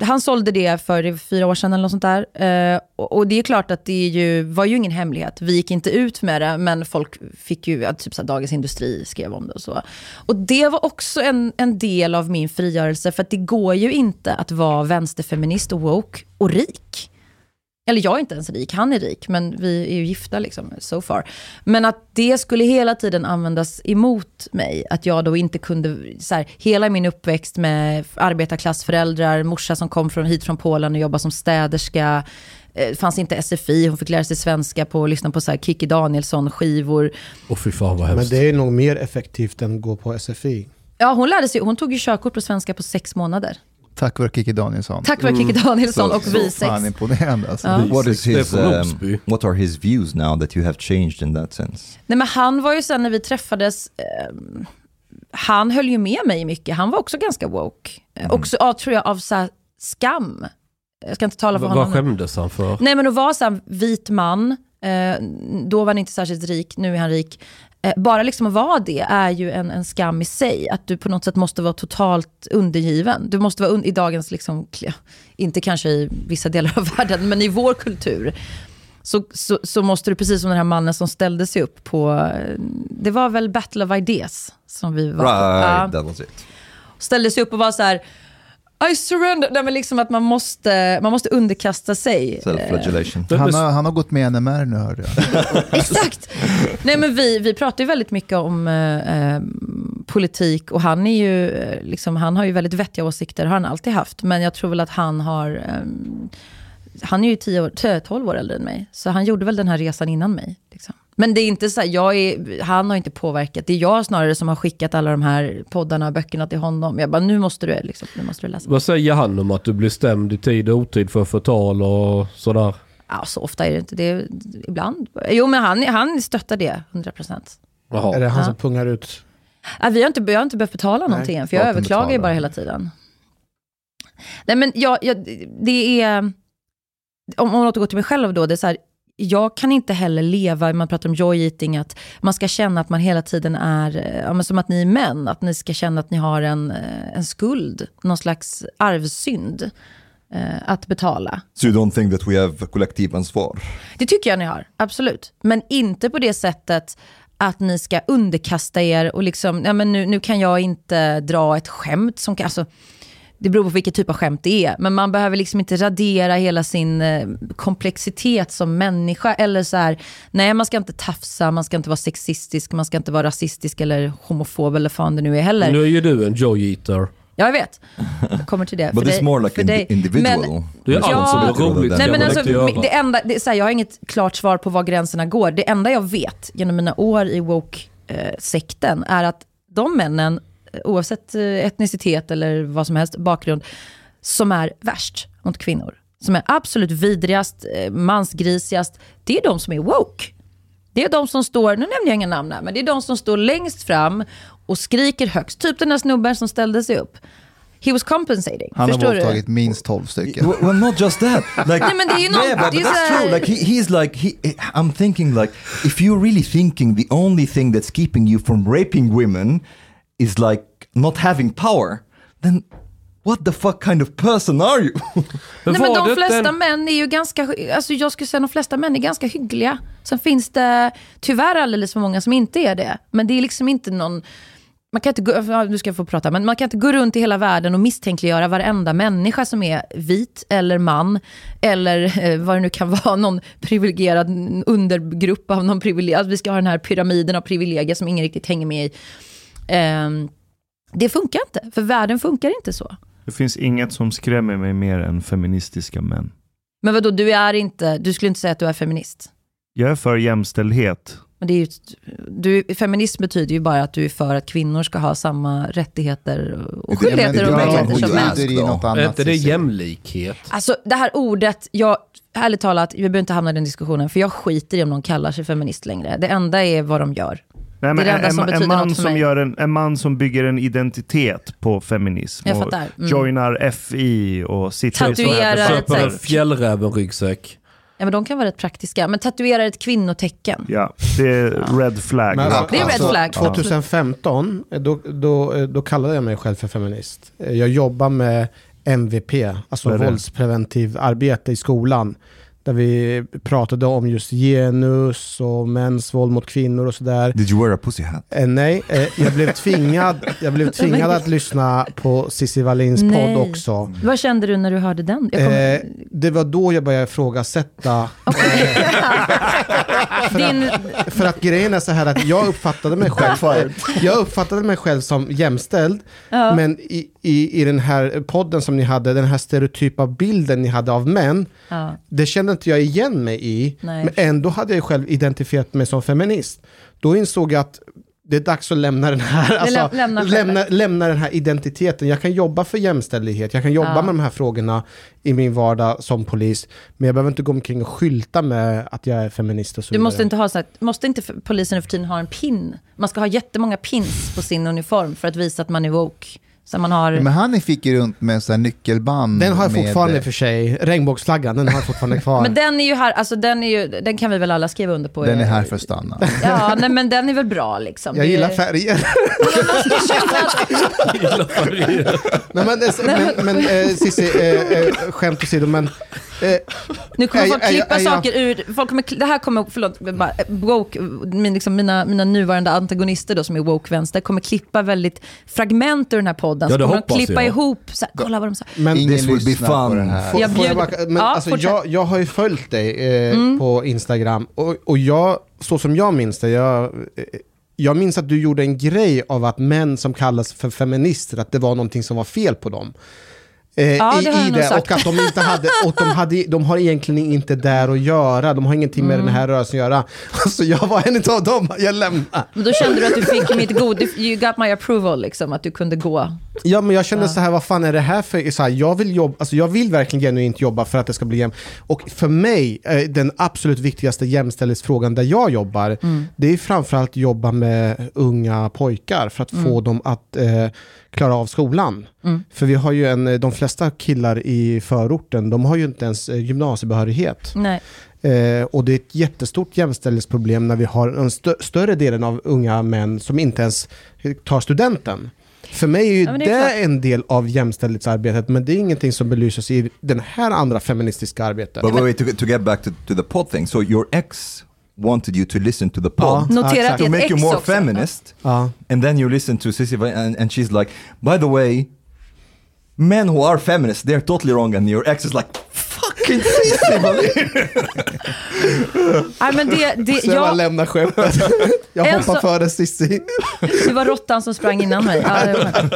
han sålde det för fyra år sedan eller något sånt där. Eh, och, det är klart att det är ju, var ju ingen hemlighet. Vi gick inte ut med det, men folk fick ju, typ så här, Dagens Industri skrev om det och så. Och det var också en, en del av min frigörelse, för att det går ju inte att vara vänsterfeminist och woke och rik. Eller jag är inte ens rik, han är rik, men vi är ju gifta liksom, so far. Men att det skulle hela tiden användas emot mig. Att jag då inte kunde, så här, hela min uppväxt med arbetarklassföräldrar, morsa som kom från, hit från Polen och jobbade som städerska. Eh, fanns inte SFI, hon fick lära sig svenska på att lyssna på så här Kikki Danielsson-skivor. Och fy fan vad Men hemskt. det är nog mer effektivt än att gå på SFI. Ja, hon lärde sig, hon tog ju körkort på svenska på sex månader. Tack vare Kikki Danielsson. Tack vare Kikki Danielsson Så- och så vi Fan sex. imponerande alltså. Ja. What is his um, what are his views now that you have changed in that sense? Nej men han var ju sen när vi träffades, eh, han höll ju med mig mycket. Han var också ganska woke. Eh, Också av, tror jag, av så här skam. Jag ska inte tala för V- honom. Vad skämdes han för? Nej men att vara så här vit man, eh, då var han inte särskilt rik, nu är han rik. Eh, bara liksom att vara det är ju en, en skam i sig. Att du på något sätt måste vara totalt undergiven. Du måste vara un- i dagens, liksom, inte kanske i vissa delar av världen, men i vår kultur. Så, så, så måste du, precis som den här mannen som ställde sig upp på, eh, det var väl Battle of Ideas som vi var Right, Ja ställde sig upp och var så här, I surrender. Nej, men liksom att man måste, man måste underkasta sig. Self-flagellation. Det- Han har, han har gått med NMR nu hörde jag. Exakt. Nej, men vi, vi pratar ju väldigt mycket om eh, eh, politik och han, är ju, eh, liksom, han har ju väldigt vettiga åsikter, har han alltid haft. Men jag tror väl att han har... Eh, han är ju 10 år, 10, 12 år äldre än mig, så han gjorde väl den här resan innan mig. Liksom. Men det är inte så här, jag är, han har inte påverkat. Det är jag snarare som har skickat alla de här poddarna och böckerna till honom. Jag bara, nu måste du, liksom, nu måste du läsa. Vad säger han om att du blir stämd i tid och otid för förtal och sådär? Ja, så ofta är det inte det. Ibland. Jo, men han, han stöttar det, 100 procent. Är det han Ja. som pungar ut? Ja, vi har inte, jag har inte behövt betala någonting än, för jag överklagar ju bara hela tiden. Nej, men jag, jag, det är... Om man återgår till mig själv då, det är så här, jag kan inte heller leva, man pratar om joy eating, att man ska känna att man hela tiden är, eh, ja, som att ni är män, att ni ska känna att ni har en, eh, en skuld, någon slags arvsynd eh, att betala. So you don't think that we have kollektivansvar? Det tycker jag ni har, absolut. Men inte på det sättet att ni ska underkasta er och liksom, ja men nu, nu kan jag inte dra ett skämt som kan, alltså, det beror på vilken typ av skämt det är, men man behöver liksom inte radera hela sin eh, komplexitet som människa eller så här, nej man ska inte tafsa, man ska inte vara sexistisk, man ska inte vara rasistisk eller homofob eller fan det nu är heller. Nu är ju du en joy eater. Ja, jag vet. Jag kommer till det. But för it's dig- more like dig. individual. Men- Det är allt som är roligt. Nej, ska men man alltså, inte göra. det enda, det, är så här, jag har inget klart svar på var gränserna går. Det enda jag vet genom mina år i woke-sekten är att de männen, eh, oavsett eh, etnicitet eller vad som helst, bakgrund, som är värst mot kvinnor, som är absolut vidrigast, eh, mansgrisigast, det är de som är woke. Det är de som står, nu nämner jag inga namn här, men det är de som står längst fram och skriker högst. Typ den där snubben som ställde sig upp. He was compensating. Han har Förstår våldtagit minst 12 stycken. Well, not just that. Like, Nej, men det är ju någon- yeah, but, but that's här- true. Like he, he's like he. I'm thinking like if you're really thinking the only thing that's keeping you from raping women is like not having power, then what the fuck kind of person are you? Nej, men de flesta den- män är ju ganska, alltså jag skulle säga de flesta män är ganska hyggliga. Sen finns det tyvärr alldeles för många som inte är det. Men det är liksom inte någon, man kan inte gå, nu ska jag få prata, men man kan inte gå runt i hela världen och misstänkliggöra varenda människa som är vit eller man, eller eh, vad det nu kan vara, någon privilegierad undergrupp av någon privilegierad, vi ska ha den här pyramiden av privilegier som ingen riktigt hänger med i. Ehm, det funkar inte, för världen funkar inte så. Det finns inget som skrämmer mig mer än feministiska män. Men vadå, du är inte, du skulle inte säga att du är feminist? Jag är för jämställdhet. Men det är ju, du, feminism betyder ju bara att du är för att kvinnor ska ha samma rättigheter och skyldigheter och möjligheter som män. är inte det jämlikhet? Alltså det här ordet, jag, ärligt talat, vi behöver inte hamna i den diskussionen, för jag skiter i om någon kallar sig feminist längre. Det enda är vad de gör. Nej, men det enda en, som en, man som gör en, en man som bygger en identitet på feminism Jag och fattar. Mm. joinar FI och sitter i såna här Tatuerar debatter. Köper en fjällräven-ryggsäck. Ja, men de kan vara rätt praktiska. Men tatuerar ett kvinnotecken. Ja, det är red flag. Men alltså, Det är red flag. 2015, eh, då, då, då kallade jag mig själv för feminist. Jag jobbar med MVP, alltså är det? våldspreventiv arbete i skolan. Där vi pratade om just genus och mäns våld mot kvinnor och sådär. Did you wear a pussy hat? Eh, nej, eh, jag blev tvingad, jag blev tvingad att lyssna på Cissi Wallins Nej. podd också. Vad kände du när du hörde den? Jag kommer- Eh, det var då jag började ifrågasätta. Din, För att grejen är så här att jag uppfattade mig själv, jag uppfattade mig själv som jämställd. ja. Men i, i, i den här podden som ni hade, den här stereotypa bilden ni hade av män, ja. det kände inte jag igen mig i. Nej. Men ändå hade jag själv identifierat mig som feminist. Då insåg jag att det är dags att lämna den här, alltså, läm- lämna lämna, lämna den här identiteten. Jag kan jobba för jämställdhet, jag kan jobba Ja. med de här frågorna i min vardag som polis. Men jag behöver inte gå omkring och skylta med att jag är feminist och så Du vidare. måste inte ha så här, måste inte polisen nu för tiden ha en pin? Man ska ha jättemånga pins på sin uniform för att visa att man är woke. Så man har... Men han fick ju runt med en sån här nyckelband. Den har jag med, fortfarande eh, för sig, regnbågsflaggan, den har jag fortfarande kvar. Men den är ju här, alltså den är ju, den kan vi väl alla skriva under på. Den är här för att stanna. Ja, nej men den är väl bra liksom. jag Det- gillar färger. Nej, men, eh, men, men eh, Cissi, eh, eh, skämt åsido, men Nu kommer folk jag- klippa jag- saker ur, folk kommer, det här kommer, förlåt, bara, woke, min, liksom, mina, mina nuvarande antagonister då som är woke-vänster kommer klippa väldigt fragment ur den här podden. Ja, så kommer de klippa jag. ihop, så här, kolla vad de sa. men Ingen This will be fun. Får, Jag jag, bjuder- bara, men Ja, alltså, jag, jag har ju följt dig eh, på Instagram och, och jag, så som jag minns det, jag, eh, jag minns att du gjorde en grej av att män som kallas för feminister, att det var någonting som var fel på dem. Eh, Ja, i, det har i det, sagt. och att de inte hade, och de, hade, de har egentligen inte där att göra, de har ingenting med Mm. den här rörelsen att göra. Alltså jag var en av dem, jag lämnade. Men då kände du att du fick mitt god, you got my approval liksom, att du kunde gå. Ja, men jag kände så här, vad fan är det här för... Så här, jag, vill jobba, alltså jag vill verkligen genuint jobba för att det ska bli jämnt. Och för mig, eh, den absolut viktigaste jämställdhetsfrågan där jag jobbar, det är framförallt jobba med unga pojkar för att få dem att eh, klara av skolan. För vi har ju en, eh, de flesta killar i förorten, de har ju inte ens eh, gymnasiebehörighet. Nej. Eh, och det är ett jättestort jämställdhetsproblem när vi har en stö- större delen av unga män som inte ens tar studenten. För mig är ju Ja, men det, det är klart. en del av jämställdhetsarbetet, men det är ingenting som belyses i den här andra feministiska arbetet. But wait, to, to get back to, to the pod thing, so your ex wanted you to listen to the pod Ja. Notera att det to är ett make you more också. feminist, Ja. and then you listen to Sissy Vi- and, and she's like, by the way, men who are feminists, they're totally wrong, and your ex is like, fucking Sissy Wallin." Nej, men det, det, jag bara lämnar skeppet. jag hoppar före Cissi. det var råttan som sprang innan mig. Ja, det.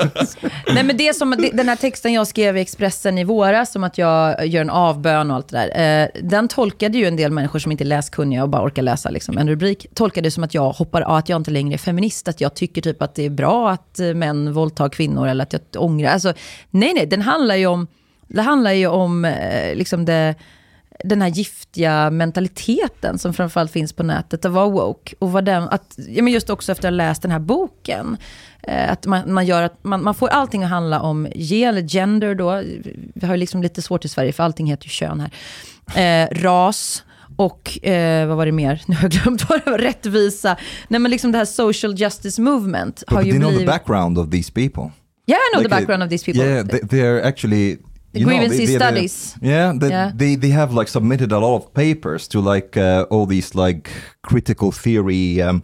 Nej, men det som, den här texten jag skrev i Expressen i våras, om att jag gör en avbön och allt det där, eh, den tolkade ju en del människor som inte är läskunniga och bara orkar läsa liksom, en rubrik, tolkade det som att jag hoppar av, att jag inte längre är feminist, att jag tycker typ att det är bra att eh, män våldtar kvinnor eller att jag ångrar. Alltså, nej, nej, den handlar ju om, det handlar ju om eh, liksom det, den här giftiga mentaliteten som framförallt finns på nätet, att vara woke. Och vad den, att, ja, men just också efter att ha läst den här boken, eh, att man, man, gör att man, man får allting att handla om ge, eller gender då, vi har ju liksom lite svårt i Sverige för allting heter ju kön här, eh, ras, och eh, vad var det mer? Nu har jag glömt vad det var. Rättvisa. Nej men liksom det här social justice movement But har do ju you know the blivit... background of these people? Yeah, I know Like, the background of these people. Yeah, they, they're actually you know, they, they're- studies. Yeah, they, Yeah. they they have like submitted a lot of papers to like uh, all these like critical theory um,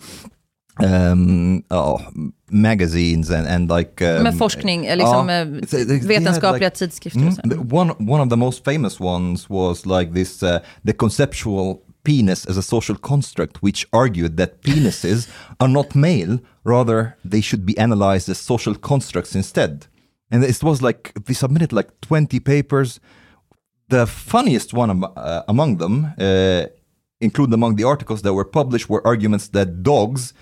um, oh, magazines and and like um, Med forskning, eh, liksom, they- they- they vetenskapliga like- tidskrifter. Mm, the- one one of the most famous ones was like this uh, the conceptual penis as a social construct which argued that penises are not male rather they should be analyzed as social constructs instead and it was like we submitted like 20 papers. The funniest one am- uh, among them, uh, included among the articles that were published, were arguments that dogs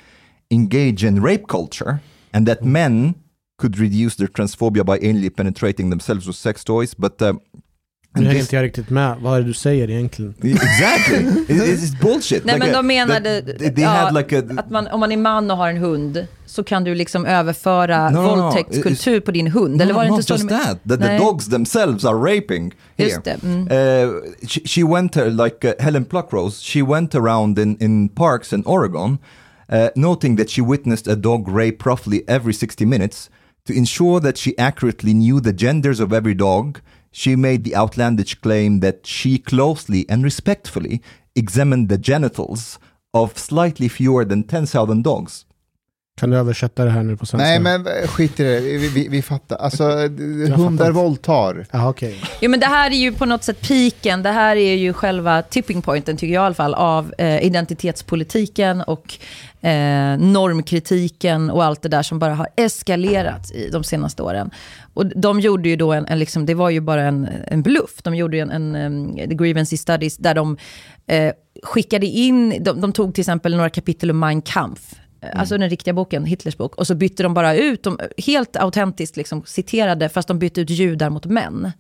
engage in rape culture and that men could reduce their transphobia by anally penetrating themselves with sex toys. But um, Nu hänger inte jag riktigt med. Vad är det du säger egentligen? exactly, it, it's bullshit. Nej Like men a- de menade that- they, they ja, like a att man, om man är man och har en hund så kan du liksom överföra No, no, no. våldtäktskultur på din hund. Eller var det not inte så? just de- that, that the Nej. dogs themselves are raping here. Just det. Mm. Uh, she, she went uh, like uh, Helen Pluckrose. She went around in, in parks in Oregon, uh, noting that she witnessed a dog rape roughly every 60 minutes. To ensure that she accurately knew the genders of every dog, she made the outlandish claim that she closely and respectfully examined the genitals of slightly fewer than 10,000 dogs. Kan du översätta det här nu på svenska? Nej, men skit i det. Vi, vi, vi fattar. Alltså, hundar våldtar. Ja, okej. Jo men det här är ju på något sätt piken, det här är ju själva tipping pointen tycker jag i alla fall av eh, identitetspolitiken och eh, normkritiken och allt det där som bara har eskalerat i de senaste åren. Och de gjorde ju då en, en liksom, det var ju bara en, en bluff, de gjorde ju en, en um, The Grievancy Studies där de eh, skickade in, de, de tog till exempel några kapitel om Mein Kampf, Mm. Alltså den riktiga boken, Hitlers bok. Och så bytte de bara ut, de, helt autentiskt liksom, citerade, fast de bytte ut judar mot män.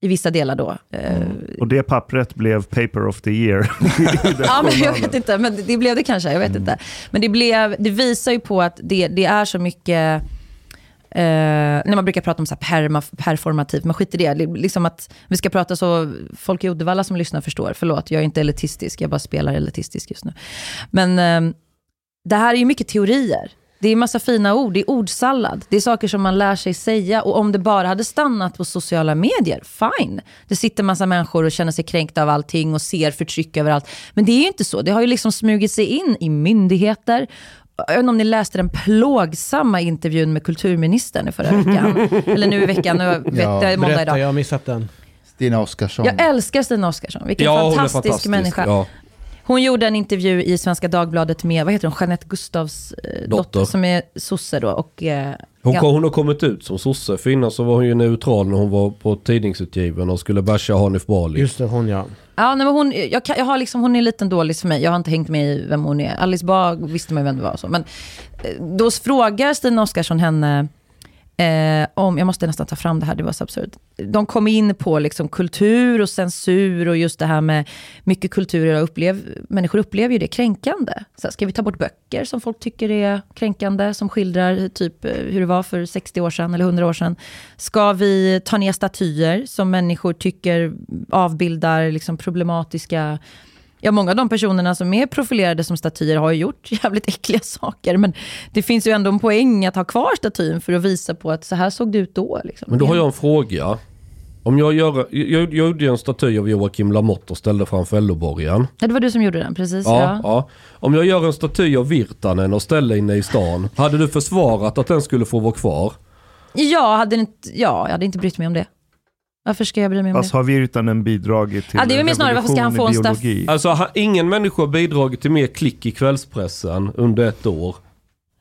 I vissa delar då. Eh, Och det pappret blev paper of the year. ja, men jag vet inte, men det blev det kanske, jag vet Mm. inte. Men det, blev, det visar ju på att det, det är så mycket, eh, när man brukar prata om så här perma, performativt, men skit i det. Liksom att vi ska prata så folk i Uddevalla som lyssnar förstår. Förlåt, jag är inte elitistisk, jag bara spelar elitistisk just nu. Men eh, det här är ju mycket teorier. Det är massa fina ord, det är ordsallad. Det är saker som man lär sig säga. Och om det bara hade stannat på sociala medier, fine. Det sitter massa människor och känner sig kränkta av allting och ser förtryck överallt. Men det är ju inte så. Det har ju liksom smugit sig in i myndigheter. Inte om ni läste den plågsamma intervjun med kulturministern i förra veckan. Eller nu i veckan, nu vet Ja, jag, måndag Berätta, idag. jag har missat den. Stina Oskarsson. Jag älskar Stina Oskarsson. Vilken Ja, är fantastisk, fantastisk. människa. Ja. Hon gjorde en intervju i Svenska Dagbladet med, vad heter hon, Jeanette Gustavs eh, dotter. Dotter. som är sosse då. Och, eh, Hon, ja. kom, hon har kommit ut som sosse. För innan så var hon ju neutral när hon var på tidningsutgiven och skulle basha Hanif Bali. Just det, hon ja. Ja, nej, men hon, jag, jag har liksom, hon är en liten dålig för mig. Jag har inte hängt med i vem hon är. Alice Bah visste man ju vem det var. Så. Men eh, då frågar Stina Oskarsson henne eh, om, jag måste nästan ta fram det här, det var så absurt. De kom in på liksom kultur och censur och just det här med mycket kulturer. Upplev, människor upplever ju det kränkande. Så här, ska vi ta bort böcker som folk tycker är kränkande, som skildrar typ eh, hur det var för 60 år sedan eller 100 år sedan? Ska vi ta ner statyer som människor tycker avbildar liksom problematiska Ja, många av de personerna som är profilerade som statyer har ju gjort jävligt äckliga saker. Men det finns ju ändå en poäng att ha kvar statyn för att visa på att så här såg det ut då. Liksom. Men då har jag en fråga. Om jag gör, jag, jag gjorde en staty av Joakim Lamotte och ställde framför LO-borgen. Ja, det var du som gjorde den, precis. Ja, Ja. ja. Om jag gör en staty av Virtanen och ställer inne i stan. Hade du försvarat att den skulle få vara kvar? Jag, hade inte, ja, jag hade inte brytt mig om det. Varför ska jag bry mig om Alltså det? har Virtanen bidragit till Ja, det är en mer snarare, varför ska han revolution få i en staff- biologi? Alltså ha, ingen människa har bidragit till mer klick i kvällspressen under ett år.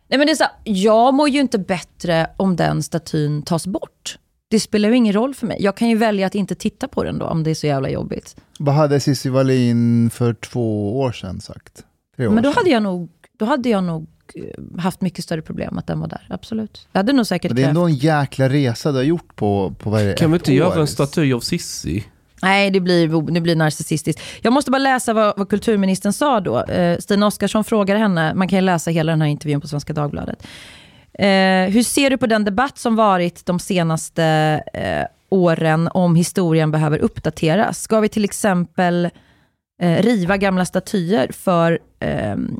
Nej, men det är så här, jag mår ju inte bättre om den statyn tas bort. Det spelar ju ingen roll för mig. Jag kan ju välja att inte titta på den då, om det är så jävla jobbigt. Vad hade Cissi Wallin för två år sedan sagt? Tre år Men då sedan. hade jag nog, då hade jag nog haft mycket större problem att den var där. Absolut. Jag hade nog säkert Men det är ändå en jäkla resa du har gjort på, på vad är det, Kan vi inte göra år? en staty av Sissi? Nej, det blir, det blir narcissistiskt. Jag måste bara läsa vad, vad kulturministern sa då. Eh, Stina Oskarsson frågade henne, man kan ju läsa hela den här intervjun på Svenska Dagbladet. Eh, hur ser du på den debatt som varit de senaste eh, åren om historien behöver uppdateras? Ska vi till exempel eh, riva gamla statyer för, ehm,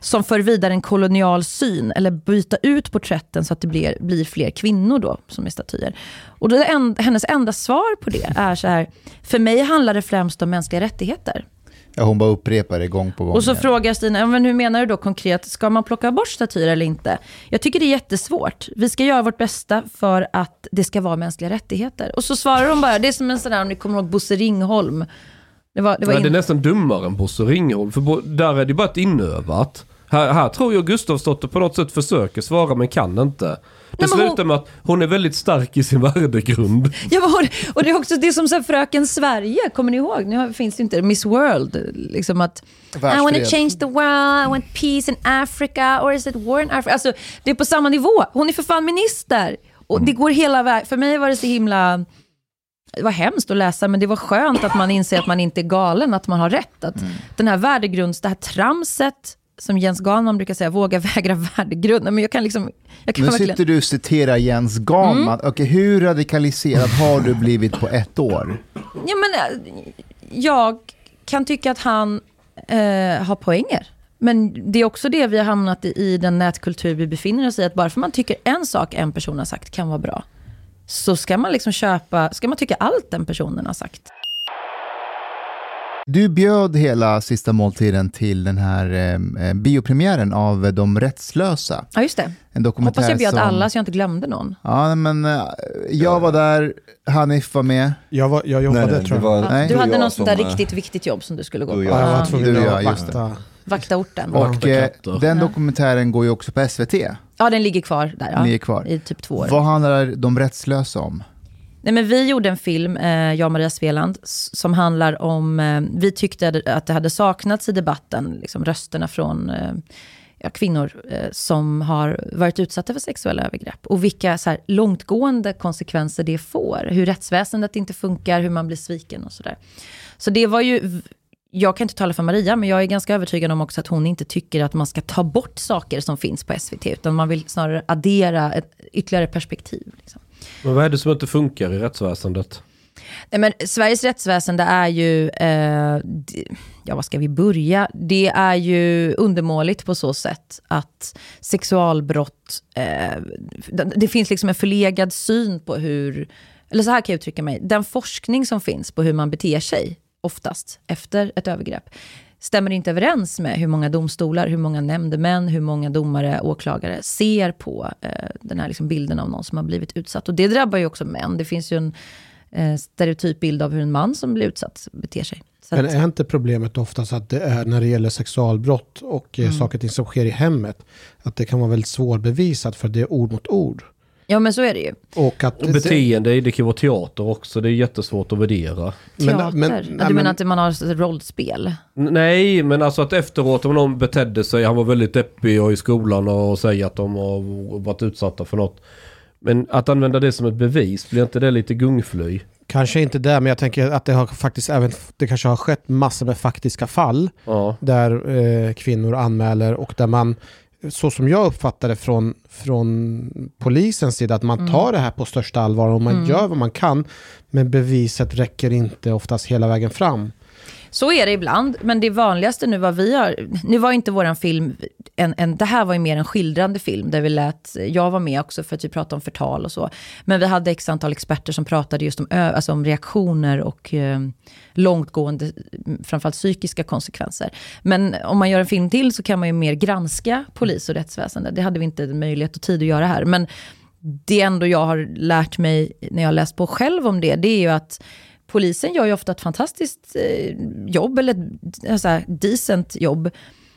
som för vidare en kolonial syn eller byta ut porträtten så att det blir, blir fler kvinnor då som är statyer? Och då en, hennes enda svar på det är så här, för mig handlar det främst om mänskliga rättigheter. Ja, hon bara upprepar det gång på gång. Och så igen. frågar Stina, men hur menar du då konkret, ska man plocka bort statyer eller inte? Jag tycker det är jättesvårt. Vi ska göra vårt bästa för att det ska vara mänskliga rättigheter. Och så svarar hon bara, det är som en sån där, om ni kommer ihåg Bosse Ringholm. Det var, det var Nej, det är nästan dummare än Bosse Ringholm. För där är det bara ett inövat. Här, här tror jag Gustavsdotter på något sätt försöker svara men kan inte. Det hon- slutar med att hon är väldigt stark i sin värdegrund. Ja, men och- och det är också det som så här, Fröken Sverige, kommer ni ihåg? Nu finns det inte Miss World. Liksom att I want to change the world, I want peace in Africa, or is it war in Africa? Alltså, det är på samma nivå. Hon är för fan minister. Och det går hela vägen. För mig var det så himla... Det var hemskt att läsa, men det var skönt att man inser att man inte är galen, att man har rätt. Att Den här värdegrunds, det här tramset, som Jens Galman brukar säga, våga vägra värdegrunden. Men jag kan liksom... Jag kan Nu verkligen... sitter du och citerar Jens Galman. Okej, hur radikaliserad har du blivit på ett år? Ja, men, eh, jag kan tycka att han eh, har poänger. Men det är också det vi har hamnat i, i den nätkultur vi befinner oss i. Att bara för man tycker en sak en person har sagt kan vara bra. Så ska man liksom köpa, ska man tycka allt den personen har sagt. Du bjöd hela sista måltiden till den här eh, biopremiären av De rättslösa. Ja, just det. En dokumentär Hoppas jag bjöd som... alla så jag inte glömde någon. Ja, men eh, jag var där, Hanif var med. Jag, var, jag jobbade Nej, nej, tror jag. var Nej. Du hade jag något sånt där som, eh, riktigt viktigt jobb som du skulle gå på. Ja, jag var tvungen Du, ja, att just det. vakta. Vakta orten. Och eh, den dokumentären går ju också på SVT. Ja, den ligger kvar där. Ja, Ligger kvar. I typ två år. Vad handlar De rättslösa om? Nej, men vi gjorde en film, eh, jag och Maria Sveland, som handlar om... Eh, vi tyckte att det hade saknats i debatten, liksom rösterna från eh, ja, kvinnor eh, som har varit utsatta för sexuella övergrepp. Och vilka så här, långtgående konsekvenser det får. Hur rättsväsendet inte funkar, hur man blir sviken och sådär. Så det var ju... Jag kan inte tala för Maria, men jag är ganska övertygad om också att hon inte tycker att man ska ta bort saker som finns på SVT, utan man vill snarare addera ett ytterligare perspektiv. Liksom. Men vad är det som inte funkar i rättsväsendet? Nej, men Sveriges rättsväsende är ju, eh, ja vad ska vi börja? Det är ju undermåligt på så sätt att sexualbrott, eh, det, det finns liksom en förlegad syn på hur, eller så här kan jag uttrycka mig, den forskning som finns på hur man beter sig oftast efter ett övergrepp stämmer inte överens med hur många domstolar, hur många nämndemän, hur många domare, åklagare ser på eh, den här liksom bilden av någon som har blivit utsatt. Och det drabbar ju också män. Det finns ju en eh, stereotyp bild av hur en man som blir utsatt beter sig. Så Men är inte problemet oftast att det är när det gäller sexualbrott och mm. saker och ting som sker i hemmet, att det kan vara väldigt svårbevisat för det är ord mot ord. Ja men så är det ju. Och att Och beteende, det kan vara teater också. Det är jättesvårt att värdera. Men- Teater. men- ja, nej, du men- menar att man har ett rollspel? Nej, men alltså att efteråt om någon betedde sig, han var väldigt deppig och i skolan och säger att de har varit utsatta för något. Men att använda det som ett bevis, blir inte det lite gungfly? Kanske inte det, men jag tänker att det har faktiskt även, det kanske har skett massor med faktiska fall Ja. där eh, kvinnor anmäler och där man, så som jag uppfattar det från, från polisens sida, att man tar det här på största allvar och man gör vad man kan, men beviset räcker inte oftast hela vägen fram. Så är det ibland, men det vanligaste nu vad vi har... Nu var inte våran film... En, en, det här var ju mer en skildrande film där vi lät... Jag var med också för att vi pratade om förtal och så. Men vi hade x antal experter som pratade just om, alltså om reaktioner och eh, långtgående, framförallt psykiska konsekvenser. Men om man gör en film till så kan man ju mer granska polis och rättsväsende. Det hade vi inte möjlighet och tid att göra här. Men det ändå jag har lärt mig när jag läst på själv om det, det är ju att polisen gör ju ofta ett fantastiskt eh, jobb, eller ett alltså, decent jobb.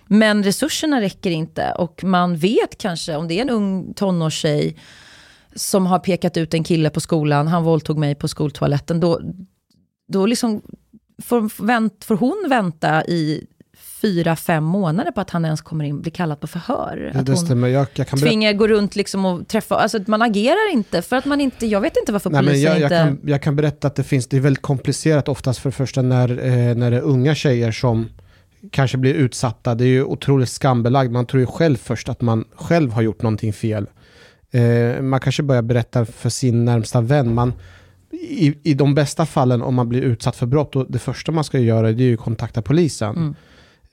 Men resurserna räcker inte och man vet kanske om det är en ung tonårstjej som har pekat ut en kille på skolan, han våldtog mig på skoltoaletten, då, då liksom får, vänt, får hon vänta i fyra, fem månader på att han ens kommer in, blir kallad på förhör. Det, Att det stämmer. Jag, jag kan tvingar gå runt liksom och träffa, alltså man agerar inte för att man inte, jag vet inte varför Nej, men polisen jag, jag, inte... kan, jag kan berätta att det finns, det är väldigt komplicerat oftast för det första när, eh, när det är unga tjejer som kanske blir utsatta. Det är ju otroligt skambelagt. Man tror ju själv först att man själv har gjort någonting fel. Eh, man kanske börjar berätta för sin närmsta vän. Man, i, I de bästa fallen om man blir utsatt för brott, och det första man ska göra det är ju att kontakta polisen. Mm.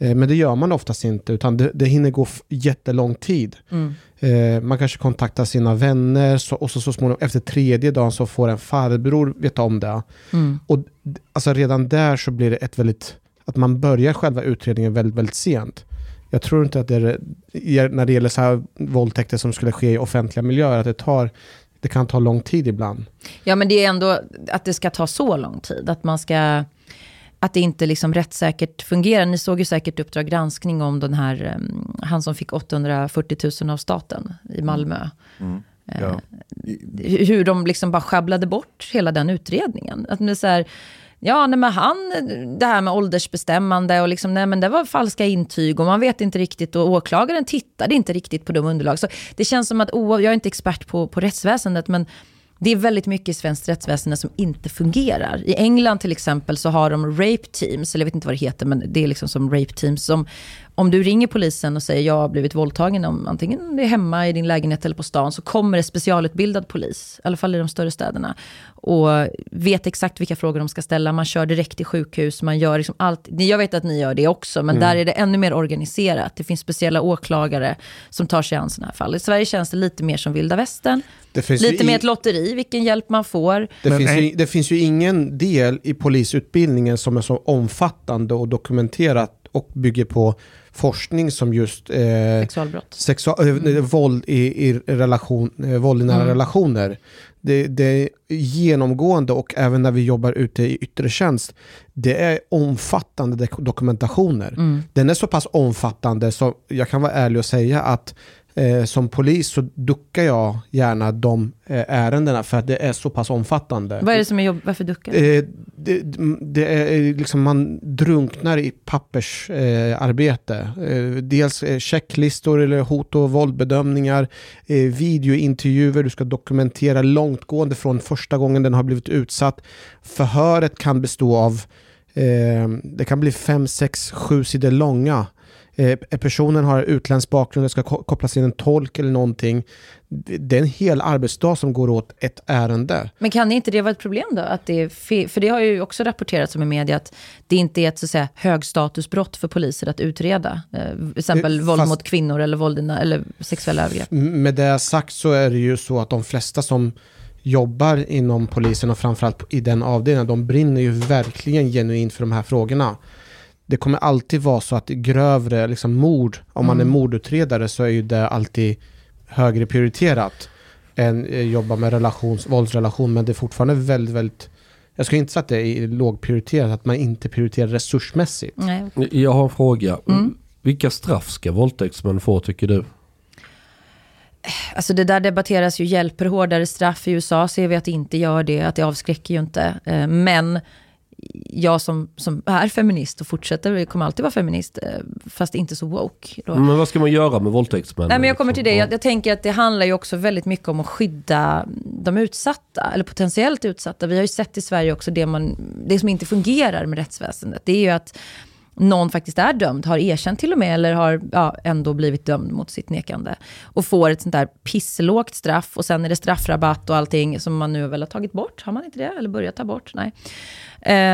Eh, men det gör man oftast inte, utan det, det hinner gå jättelång tid. Mm. Eh, man kanske kontaktar sina vänner så, och så, så småningom efter tredje dagen så får en farbror veta om det. Mm. Och alltså redan där så blir det ett väldigt, att man börjar själva utredningen väldigt, väldigt sent. Jag tror inte att det är- när det gäller så här våldtäkter som skulle ske i offentliga miljöer, att det tar, det kan ta lång tid ibland. Ja, men det är ändå att det ska ta så lång tid. Att man ska... att det inte liksom rättssäkert fungerar. Ni såg ju säkert Uppdrag granskning om den här, han som fick 840 000 av staten i Malmö. Mm. Eh, Ja. Hur de liksom bara sjabblade bort hela den utredningen. Att det är så här, ja, nej, men han, det här med åldersbestämmande och liksom, nej, men det var falska intyg och man vet inte riktigt och åklagaren tittade inte riktigt på de underlag. Så det känns som att, jag är inte expert på, på rättsväsendet, men det är väldigt mycket i svenskt rättsväsende som inte fungerar. I England till exempel så har de rape teams, eller jag vet inte vad det heter, men det är liksom som rape teams. Som, om du ringer polisen och säger jag har blivit våldtagen, om antingen det är hemma i din lägenhet eller på stan, så kommer det specialutbildad polis, i alla fall i de större städerna. Och vet exakt vilka frågor de ska ställa, man kör direkt till sjukhus, man gör liksom allt. Jag vet att ni gör det också, men där är det ännu mer organiserat. Det finns speciella åklagare som tar sig an sådana här fall. I Sverige känns det lite mer som vilda västern. Det finns ju Lite i- mer ett lotteri, vilken hjälp man får. Det, finns ju, det finns ju ingen del i polisutbildningen som är så omfattande och dokumenterat och bygger på forskning som just eh, Sexualbrott. sexua- eh, våld i, i relation, eh, våld i nära Mm. relationer. Det, det är genomgående och även när vi jobbar ute i yttre tjänst, det är omfattande dokumentationer. Mm. Den är så pass omfattande så jag kan vara ärlig och säga att eh, som polis så duckar jag gärna de eh, ärendena för att det är så pass omfattande. Vad är det som är jobb? Varför duckar du? Eh, det, det är liksom man drunknar i pappersarbete. Eh, eh, dels eh, checklistor eller hot och våldbedömningar, eh, videointervjuer, du ska dokumentera långtgående från första gången den har blivit utsatt. Förhöret kan bestå av, eh, det kan bli fem, sex, sju sidor långa. Eh, personen har utländsk bakgrund, det ska ko- kopplas in en tolk eller någonting. Det är en hel arbetsdag som går åt ett ärende. Men kan inte det vara ett problem då? Att det för det har ju också rapporterats om i media att det inte är ett så att säga, högstatusbrott för poliser att utreda. Eh, till exempel Eh, våld fast- mot kvinnor eller, våld eller sexuella övergrepp. Med det sagt så är det ju så att de flesta som jobbar inom polisen och framförallt i den avdelningen, de brinner ju verkligen genuint för de här frågorna. Det kommer alltid vara så att grövre liksom mord, om man är mordutredare så är ju det alltid högre prioriterat än eh, jobba med relations, våldsrelation, men det är fortfarande väldigt, väldigt jag ska inte säga att det är lågprioriterat, att man inte prioriterar resursmässigt. Nej. Jag har en fråga. Mm. Vilka straff ska våldtäktsmän få tycker du? Alltså det där debatteras ju, hjälper hårdare straff i USA? Ser vi att det inte gör det, att det avskräcker ju inte. Eh, Men jag som, som är feminist och fortsätter, kommer alltid vara feminist, eh, fast inte så woke. Då. Men vad ska man göra med våldtäktsmän? Nej, men jag kommer till det. Jag, jag tänker att det handlar ju också väldigt mycket om att skydda de utsatta, eller potentiellt utsatta. Vi har ju sett i Sverige också det, man, det som inte fungerar med rättsväsendet. Det är ju att någon faktiskt är dömd, har erkänt till och med, eller har ja, ändå blivit dömd mot sitt nekande. Och får ett sånt där pisslågt straff, och sen är det straffrabatt och allting som man nu väl har tagit bort. Har man inte det? Eller börjat ta bort? Nej.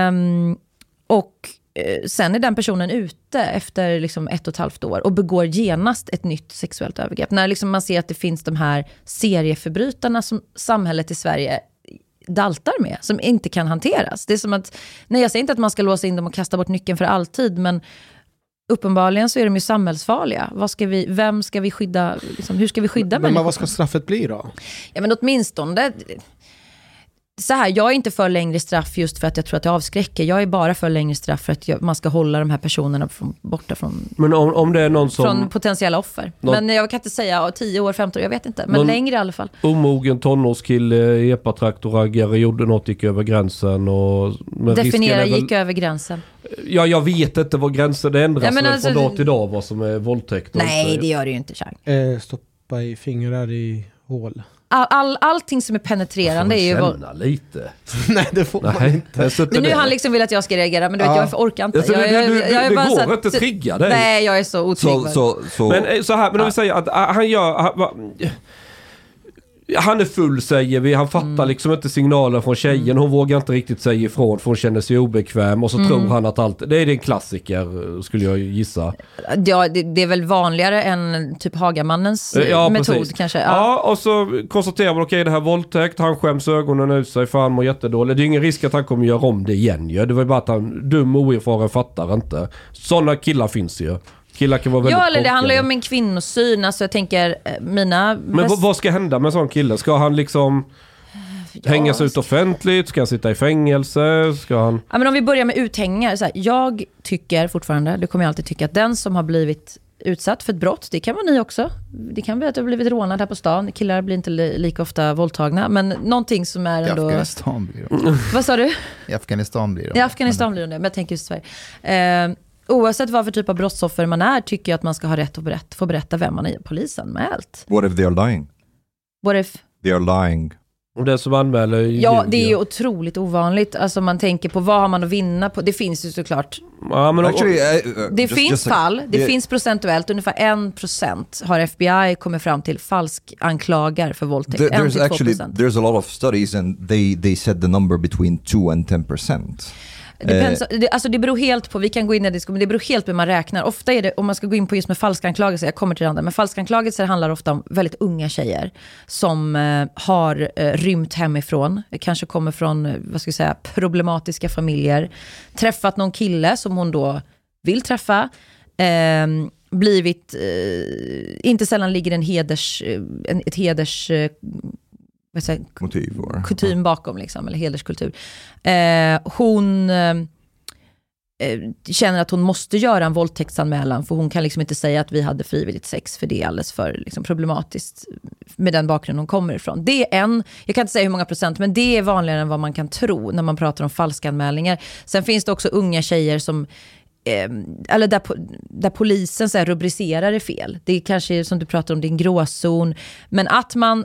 Um, och eh, sen är den personen ute efter liksom ett och ett halvt år och begår genast ett nytt sexuellt övergrepp. När liksom man ser att det finns de här serieförbrytarna som samhället i Sverige daltar med, som inte kan hanteras. Det är som att, nej jag säger inte att man ska låsa in dem och kasta bort nyckeln för alltid, men uppenbarligen så är de ju samhällsfarliga. Vad ska vi, vem ska vi skydda, liksom, hur ska vi skydda Men människor? vad ska straffet bli då? Ja men åtminstone, så här, jag är inte för längre straff just för att jag tror att det avskräcker. Jag är bara för längre straff för att jag, man ska hålla de här personerna från, borta från, Men om, om det är någon som från potentiella offer. Någon- Men jag kan inte säga ja, 10 år, 15 år, jag vet inte. Men längre i alla fall. omogen tonårskille, epatraktorraggare, gjorde något, gick över gränsen och... Definiera, väl- gick över gränsen. Ja, jag vet inte vad gränsen det ändras Ja, men alltså- från dag till dag vad som är våldtäkt. Nej, det gör det ju inte, Chang. Eh, stoppa i fingrar i hål. All, all, allting som är penetrerande är ju... våld. Känna lite. Nej, det får man Nej, inte. jag sitter Det är nu där. han liksom vill att jag ska reagera, men du vet, Ja. jag orkar inte. Jag, du- jag, du- jag, jag är det bara går så att- inte att trigga dig. Nej, jag är så otrygg. Så, så, så, Men eh, så här, men om vi säger att ah, han gör... Han, va, han är full säger vi, han fattar Mm. liksom inte signalen från tjejen. Hon vågar inte riktigt säga ifrån för hon känner sig obekväm. Och så Mm. tror han att allt... Det är en klassiker skulle jag gissa. Ja, det, det är väl vanligare än typ Hagamannens Eh, Ja, metod precis. kanske. Ja. Ja. och så konstaterar man okej det här är våldtäkt, han skäms ögonen ut sig för han mår jättedåligt. Det är ingen risk att han kommer göra om det igen ju. Det var ju bara att han dum och oerfaren fattar inte. Sådana killar finns ju. Killar kan vara väldigt Ja, eller det handlar ju om en kvinnosyn. Alltså jag tänker, eh, mina... Men vad, vad ska hända med en sån kille? Ska han liksom... Ja. Hängas ut offentligt? Ska han sitta i fängelse? Ska han... Ja, men om vi börjar med uthängningar. Så här, jag tycker fortfarande, det kommer jag alltid tycka, att den som har blivit utsatt för ett brott, det kan vara ni också. Det kan vara att du har blivit rånad här på stan. Killar blir inte li- lika ofta våldtagna. Men någonting som är I ändå... Afghanistan blir de. Vad sa du? I Afghanistan blir de. I Afghanistan blir det det, men jag tänker just Sverige. Eh, oavsett vad för typ av brottsoffer man är, tycker jag att man ska ha rätt att berätta, få berätta vem man är polisanmält. What if they are lying? What if? They are lying. Om den som anmäler Ja, det är ju otroligt ovanligt. Alltså man tänker på vad har man att vinna på. Det finns ju såklart. Ja, men Actually, uh, uh, Det just- finns just fall, det yeah. finns procentuellt, ungefär 1% har FBI kommit fram till falsk anklagar för våldtäkt. There- there's 1-2%. actually there's a lot of studies and they they said the number between 2 and 10 Depends, det, alltså det beror helt på, vi kan gå in i det, men det beror helt på hur man räknar. Ofta är det, om man ska gå in på just med falskanklagelser, jag kommer till det andra, men falskanklagelser handlar ofta om väldigt unga tjejer som eh, har eh, rymt hemifrån, kanske kommer från, eh, vad ska jag säga, problematiska familjer, träffat någon kille som hon då vill träffa, eh, blivit, eh, inte sällan ligger en heders, eh, en, ett heders, eh, säger, Motiv or kutym bakom, liksom, eller hederskultur. Eh, hon eh, eh, känner att hon måste göra en våldtäktsanmälan, för hon kan liksom inte säga att vi hade frivilligt sex, för det är alldeles för liksom, problematiskt med den bakgrund hon kommer ifrån. Det är en, jag kan inte säga hur många procent, men det är vanligare än vad man kan tro när man pratar om falska anmälningar. Sen finns det också unga tjejer som eh, eller där, där polisen så rubricerar det fel. Det är kanske som du pratar om, det är en gråzon. Men att man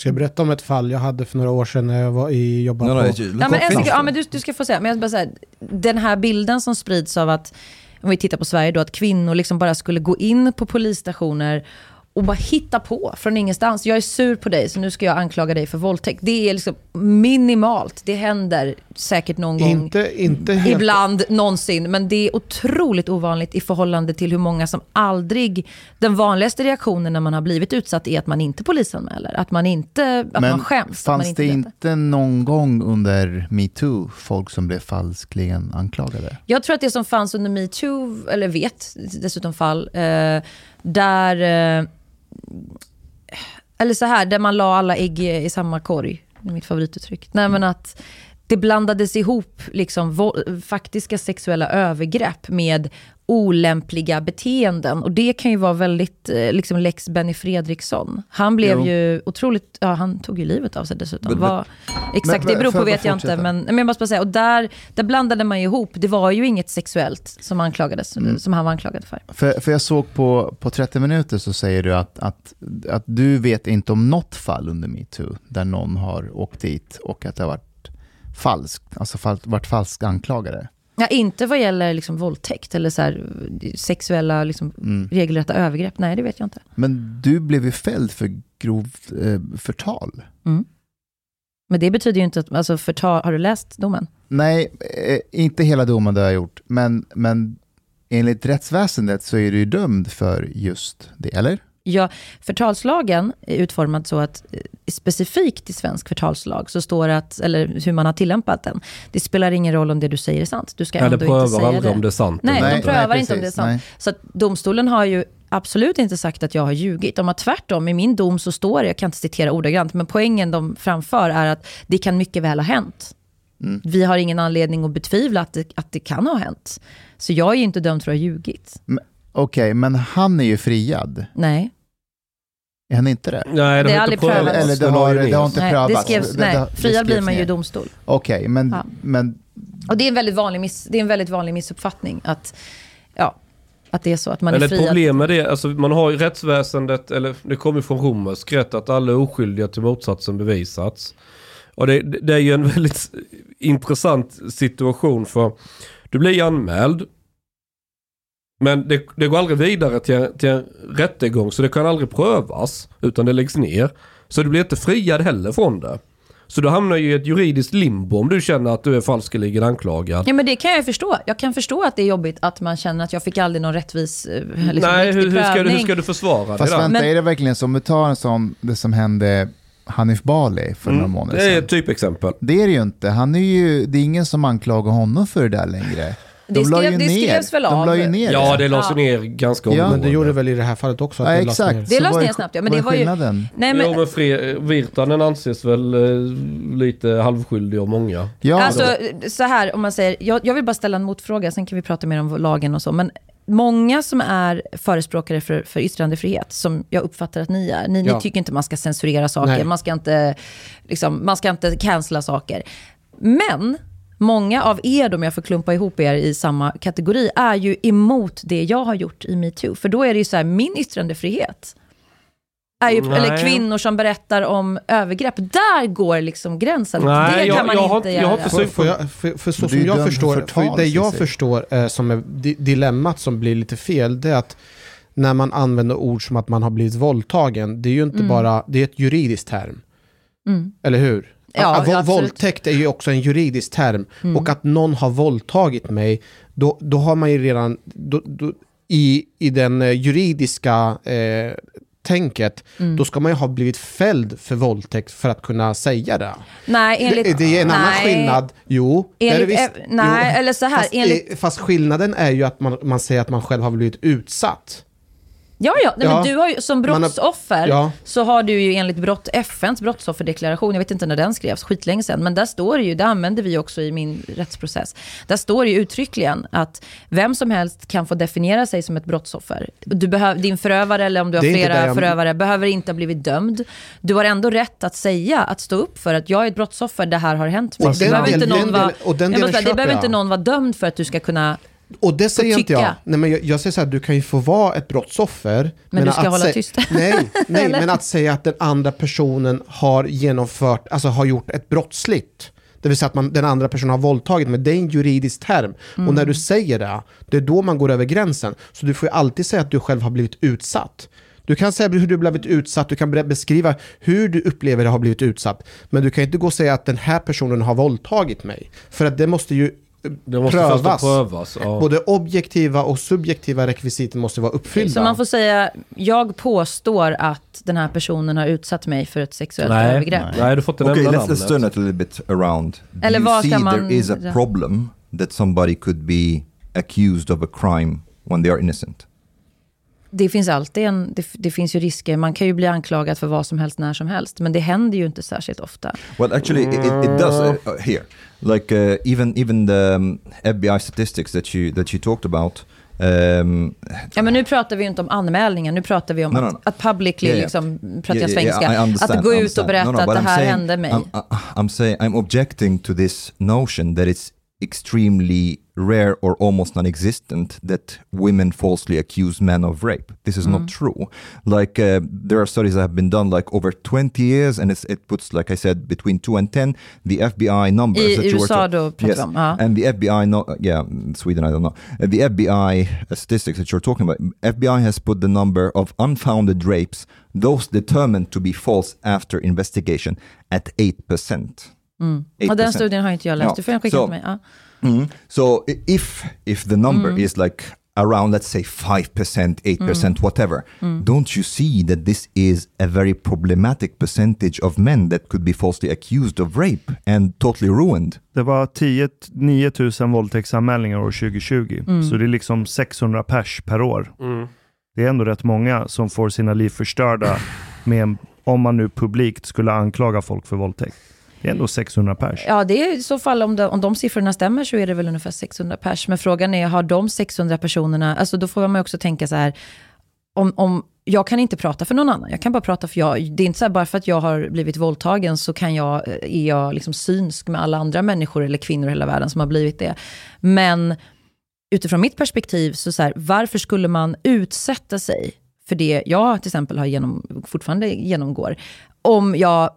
Ska jag berätta om ett fall jag hade för några år sedan när jag var i, jobbade No, no, på... Ja, men en finish sekund, ja, men du, du ska få säga. Men jag ska bara säga, den här bilden som sprids av att, om vi tittar på Sverige då, att kvinnor liksom bara skulle gå in på polisstationer och bara hitta på från ingenstans. Jag är sur på dig, så nu ska jag anklaga dig för våldtäkt. Det är liksom minimalt. Det händer säkert någon gång. Inte, inte helt... Ibland, någonsin, men det är otroligt ovanligt i förhållande till hur många som aldrig... Den vanligaste reaktionen när man har blivit utsatt är att man inte polisanmäler. Att man inte att man skäms. man fanns inte det berättar. inte någon gång under metoo folk som blev falskligen anklagade? Jag tror att det som fanns under metoo, eller vet dessutom fall, eh, där... Eh, eller så här, där man la alla ägg i, samma korg. Det är mitt favorituttryck. Nej men att det blandades ihop liksom faktiska sexuella övergrepp med olämpliga beteenden. Och det kan ju vara väldigt, eh, liksom lex Benny Fredriksson. Han blev Jo. ju otroligt, ja han tog ju livet av sig dessutom. Men- Vad, exakt, men- det beror på vet jag inte. Men, men jag måste bara säga, och där, där blandade man ju ihop. Det var ju inget sexuellt som anklagades, Mm. som han var anklagad för. För, för jag såg på, på 30 minuter så säger du att, att, att du vet inte om något fall under metoo där någon har åkt dit och att det har varit falskt, alltså fall, varit falskt anklagade. Ja, inte vad gäller liksom våldtäkt eller så här, sexuella liksom, Mm. regelrätta övergrepp. Nej, det vet jag inte. Men du blev ju fälld för grovt eh, förtal. Men det betyder ju inte att, alltså förtal, har du läst domen? Nej, eh, inte hela domen det har jag gjort, men, men enligt rättsväsendet så är du ju dömd för just det, eller? Ja, förtalslagen är utformad så att eh, specifikt i svensk förtalslag så står det att, eller hur man har tillämpat den, det spelar ingen roll om det du säger är sant. Du ska Eller ändå inte prövar säga aldrig det. om det är sant. Nej, de prövar inte om det är sant. nej. Så att domstolen har ju absolut inte sagt att jag har ljugit. De har tvärtom, i min dom så står det, jag kan inte citera ordagrant, men poängen de framför är att det kan mycket väl ha hänt. Mm. Vi har ingen anledning att betvivla att det, att det kan ha hänt. Så jag är ju inte dömd för att ha ljugit. Okej, men han är ju friad. Nej. Är han inte det? Nej, det, Det är har aldrig prövats. prövat. Eller det har, det har inte nej, prövats. det skrevs, nej. friad blir man ju i domstol. Okej, men, Ja. men Och det är en väldigt vanlig, miss, det är en väldigt vanlig missuppfattning att, ja, att det är så att man Men är friad. problem med det, alltså man har ju rättsväsendet, eller det kommer från romersk rätt, att alla är oskyldiga till motsatsen bevisats. Och det, det är ju en väldigt intressant situation för du blir anmäld, men det, det går aldrig vidare till, en- till en rättegång så det kan aldrig prövas, utan det läggs ner. Så du blir inte friad heller från det. Så du hamnar ju i ett juridiskt limbo om du känner att du är falskeligen anklagad. Ja men det kan jag förstå. Jag kan förstå att det är jobbigt att man känner att jag fick aldrig någon rättvis eh, liksom, Nej, hur, hur, ska du, hur ska du försvara fast det där? vänta, Men- är det verkligen så? Om vi tar en sån, det som hände Hanif Bali för några månader Mm, Det är sedan. ett typexempel. Det är det ju inte. Han är ju, det är ingen som anklagar honom för det där längre. Det, la skrev, ju det skrevs väl De av? la ju ner Ja, det. lades Ja. ner ganska Ja. Men omgående. det gjorde väl i det här fallet också? Att Ja, det lades ner. exakt. Det lades ner snabbt, ja, men det var ju-? Nej, Jo, men, men Fre- Virtanen anses väl eh, lite halvskyldig av många. Ja, alltså, så här, om man säger, jag, jag vill bara ställa en motfråga, sen kan vi prata mer om lagen och så. Men många som är förespråkare för, för yttrandefrihet, som jag uppfattar att ni är, ni, Ja. ni tycker inte man ska censurera saker, Nej. man ska, inte, liksom, man ska inte cancella saker. Men många av er, då, om jag får klumpa ihop er i samma kategori, är ju emot det jag har gjort i metoo. För då är det ju så här, min yttrandefrihet, är ju, eller kvinnor som berättar om övergrepp, där går liksom gränsen. Nej, det jag- kan man jag inte jag har göra. inte Får, får jag, för, för så som jag för förstår, förtal, för det jag förstår eh, som är di- dilemmat som blir lite fel, det är att när man använder ord som att man har blivit våldtagen, det är ju inte bara, det är ett juridiskt term. Mm. Eller hur? Ja, Att- att våldtäkt är ju också en juridisk term. Mm. Och att någon har våldtagit mig, då, då har man ju redan, då, då, i, i den eh, juridiska eh, tänket, Mm. då ska man ju ha blivit fälld för våldtäkt för att kunna säga det. Nej, enligt... det, det är en annan nej. skillnad. Jo, det är det Enligt, visst. nej, Jo. eller så här, Fast, enligt... fast skillnaden är ju att man, man säger att man själv har blivit utsatt. Ja, ja, nej, Ja. men du har ju, som Man har- brottsoffer Ja. så har du ju enligt brott, FNs brottsofferdeklaration, jag vet inte när den skrevs, skitlänge sedan, men där står det ju, det använder vi också i min rättsprocess, där står det ju uttryckligen att vem som helst kan få definiera sig som ett brottsoffer. Du behöv, din förövare, eller om du har flera jag- förövare, behöver inte ha blivit dömd. Du har ändå rätt att säga, att stå upp för att jag är ett brottsoffer, det här har hänt mig. Och Det den behöver den den inte någon vara dömd för att du ska kunna Och det säger inte jag. Nej, men jag, jag säger så här, du kan ju få vara ett brottsoffer. Men du ska att hålla sä- tyst. Nej, nej men att säga att den andra personen har genomfört, alltså har gjort ett brottsligt. Det vill säga att man, den andra personen har våldtagit, men det är en juridisk term. Och Mm. när du säger det, det är då man går över gränsen. Så du får ju alltid säga att du själv har blivit utsatt. Du kan säga hur du har blivit utsatt, du kan beskriva hur du upplever att ha blivit utsatt. Men du kan inte gå och säga att den här personen har våldtagit mig. För att det måste ju Det måste prövas. prövas. Ja. Både objektiva och subjektiva rekvisiten måste vara uppfyllda. Så man får säga, jag påstår att den här personen har utsatt mig för ett sexuellt Nej, övergrepp. nej, du får inte Okay, nämna let's, let's namnet. turn it a little bit around. Do Eller you see kan man- there is a problem that somebody could be accused of a crime when they are innocent? Det finns alltid en, det, det finns ju risker, man kan ju bli anklagad för vad som helst när som helst, men det händer ju inte särskilt ofta. Well, actually, it, it, does uh, uh, here. Like uh, even even the um, FBI statistics that you that you talked about. Um, Ja, men nu pratar vi ju inte om anmälningar, nu pratar vi om No, no. Att, att publicly, Yeah, yeah. liksom, pratar yeah, jag svenska, att gå ut och berätta No, no, att det I'm här saying- hände mig. I'm, I'm saying I'm objecting to this notion that it's extremely rare or almost non-existent that women falsely accuse men of rape. This is Mm. not true. Like uh, there are studies that have been done like over 20 years, and it's, it puts like I said between two and ten the FBI numbers I that you were då yes, vi om, ja. and the FBI, no, yeah, Sweden, I don't know. Uh, the FBI statistics that you're talking about, FBI has put the number of unfounded rapes, those determined to be false after investigation, at 8%. Mm. Och den studien har inte jag läst, Ja, du får skicka så- till mig. Ja. Mm. So if if the number Mm. is like around let's say 5%, 8%, Mm. whatever, don't you see that this is a very problematic percentage of men that could be falsely accused of rape and totally ruined? Det var 10, 9 000 våldtäktsanmälningar år 2020. Mm. Så det är liksom 600 pers per år. Mm. Det är ändå rätt många som får sina liv förstörda med, en- om man nu publikt skulle anklaga folk för våldtäkt. Det är ändå 600 pers. Ja, det är i så fall, om de, om de siffrorna stämmer så är det väl ungefär 600 pers. Men frågan är, har de 600 personerna, alltså då får man ju också tänka så här, om, om, jag kan inte prata för någon annan, jag kan bara prata för jag. Det är inte så här, bara för att jag har blivit våldtagen så kan jag, eh, är jag liksom synsk med alla andra människor eller kvinnor i hela världen som har blivit det. Men utifrån mitt perspektiv, så, så här, varför skulle man utsätta sig för det jag till exempel har genom, fortfarande genomgår, om jag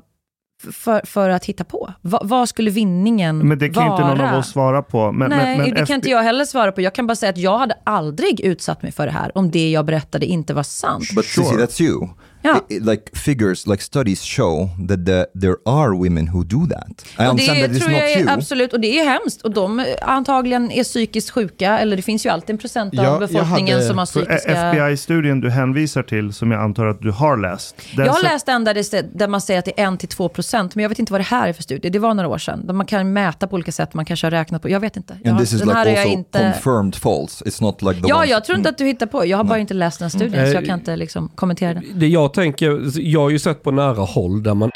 för, för att hitta på. Va, vad skulle vinningen Men det kan ju vara? inte någon av oss svara på. Men, Nej, men, men det kan FB inte jag heller svara på. Jag kan bara säga att jag hade aldrig utsatt mig för det här om det jag berättade inte var sant. But Sure. That's you. Ja. i- i- like figures, like studies show that the, there are women who do that. I Och understand det that it's tror not jag är absolut, och det är hemskt. Och de eh, antagligen är psykiskt sjuka, eller det finns ju alltid en procent av Ja, befolkningen hade- som har För psykiska... FBI-studien du hänvisar till, som jag antar att du har läst. den Jag har läst en där, det, där man säger att det är 1-2 procent, men jag vet inte vad det här är för studie. Det var några år sedan. Där man kan mäta på olika sätt, man kanske har räknat på. Jag vet inte. Jag And this is den like här är jag also inte... confirmed false. It's not like the Ja, ones- jag tror inte att du hittar på. Jag har bara inte läst den studien, Mm. så jag kan inte liksom kommentera den. Det jag tänker, jag har ju sett på nära håll där man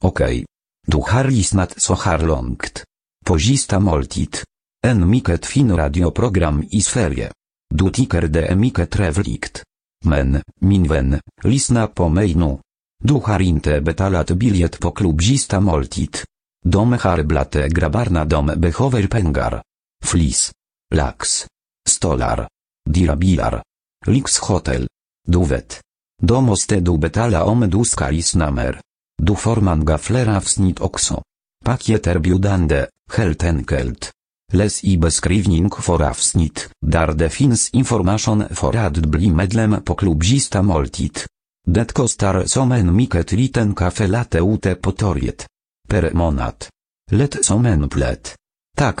Okej. Du har lyssnat så här långt. På sista måltid. En mycket fin radioprogram i Sverige. Du tycker det är mycket trevligt. Men, min vän, lyssna på mig nu. Du har inte betalat biljett på klubbista måltid. De har blate grabbarna de behöver pengar. Flis. Lax. Stolar. Dirabilar. Lix Hotel vet. Då måste du betala om du ska lyssna mer. Du får gaflera fler avsnitt också. biudande, heltenkelt. helt enkelt. Läs i beskrivning för avsnitt, där det finns information för att bli medlem på klubb moltit. måltid. Det kostar som en mycket liten kafe late ute på torget. Per månad. Lätt som en plätt. Tack,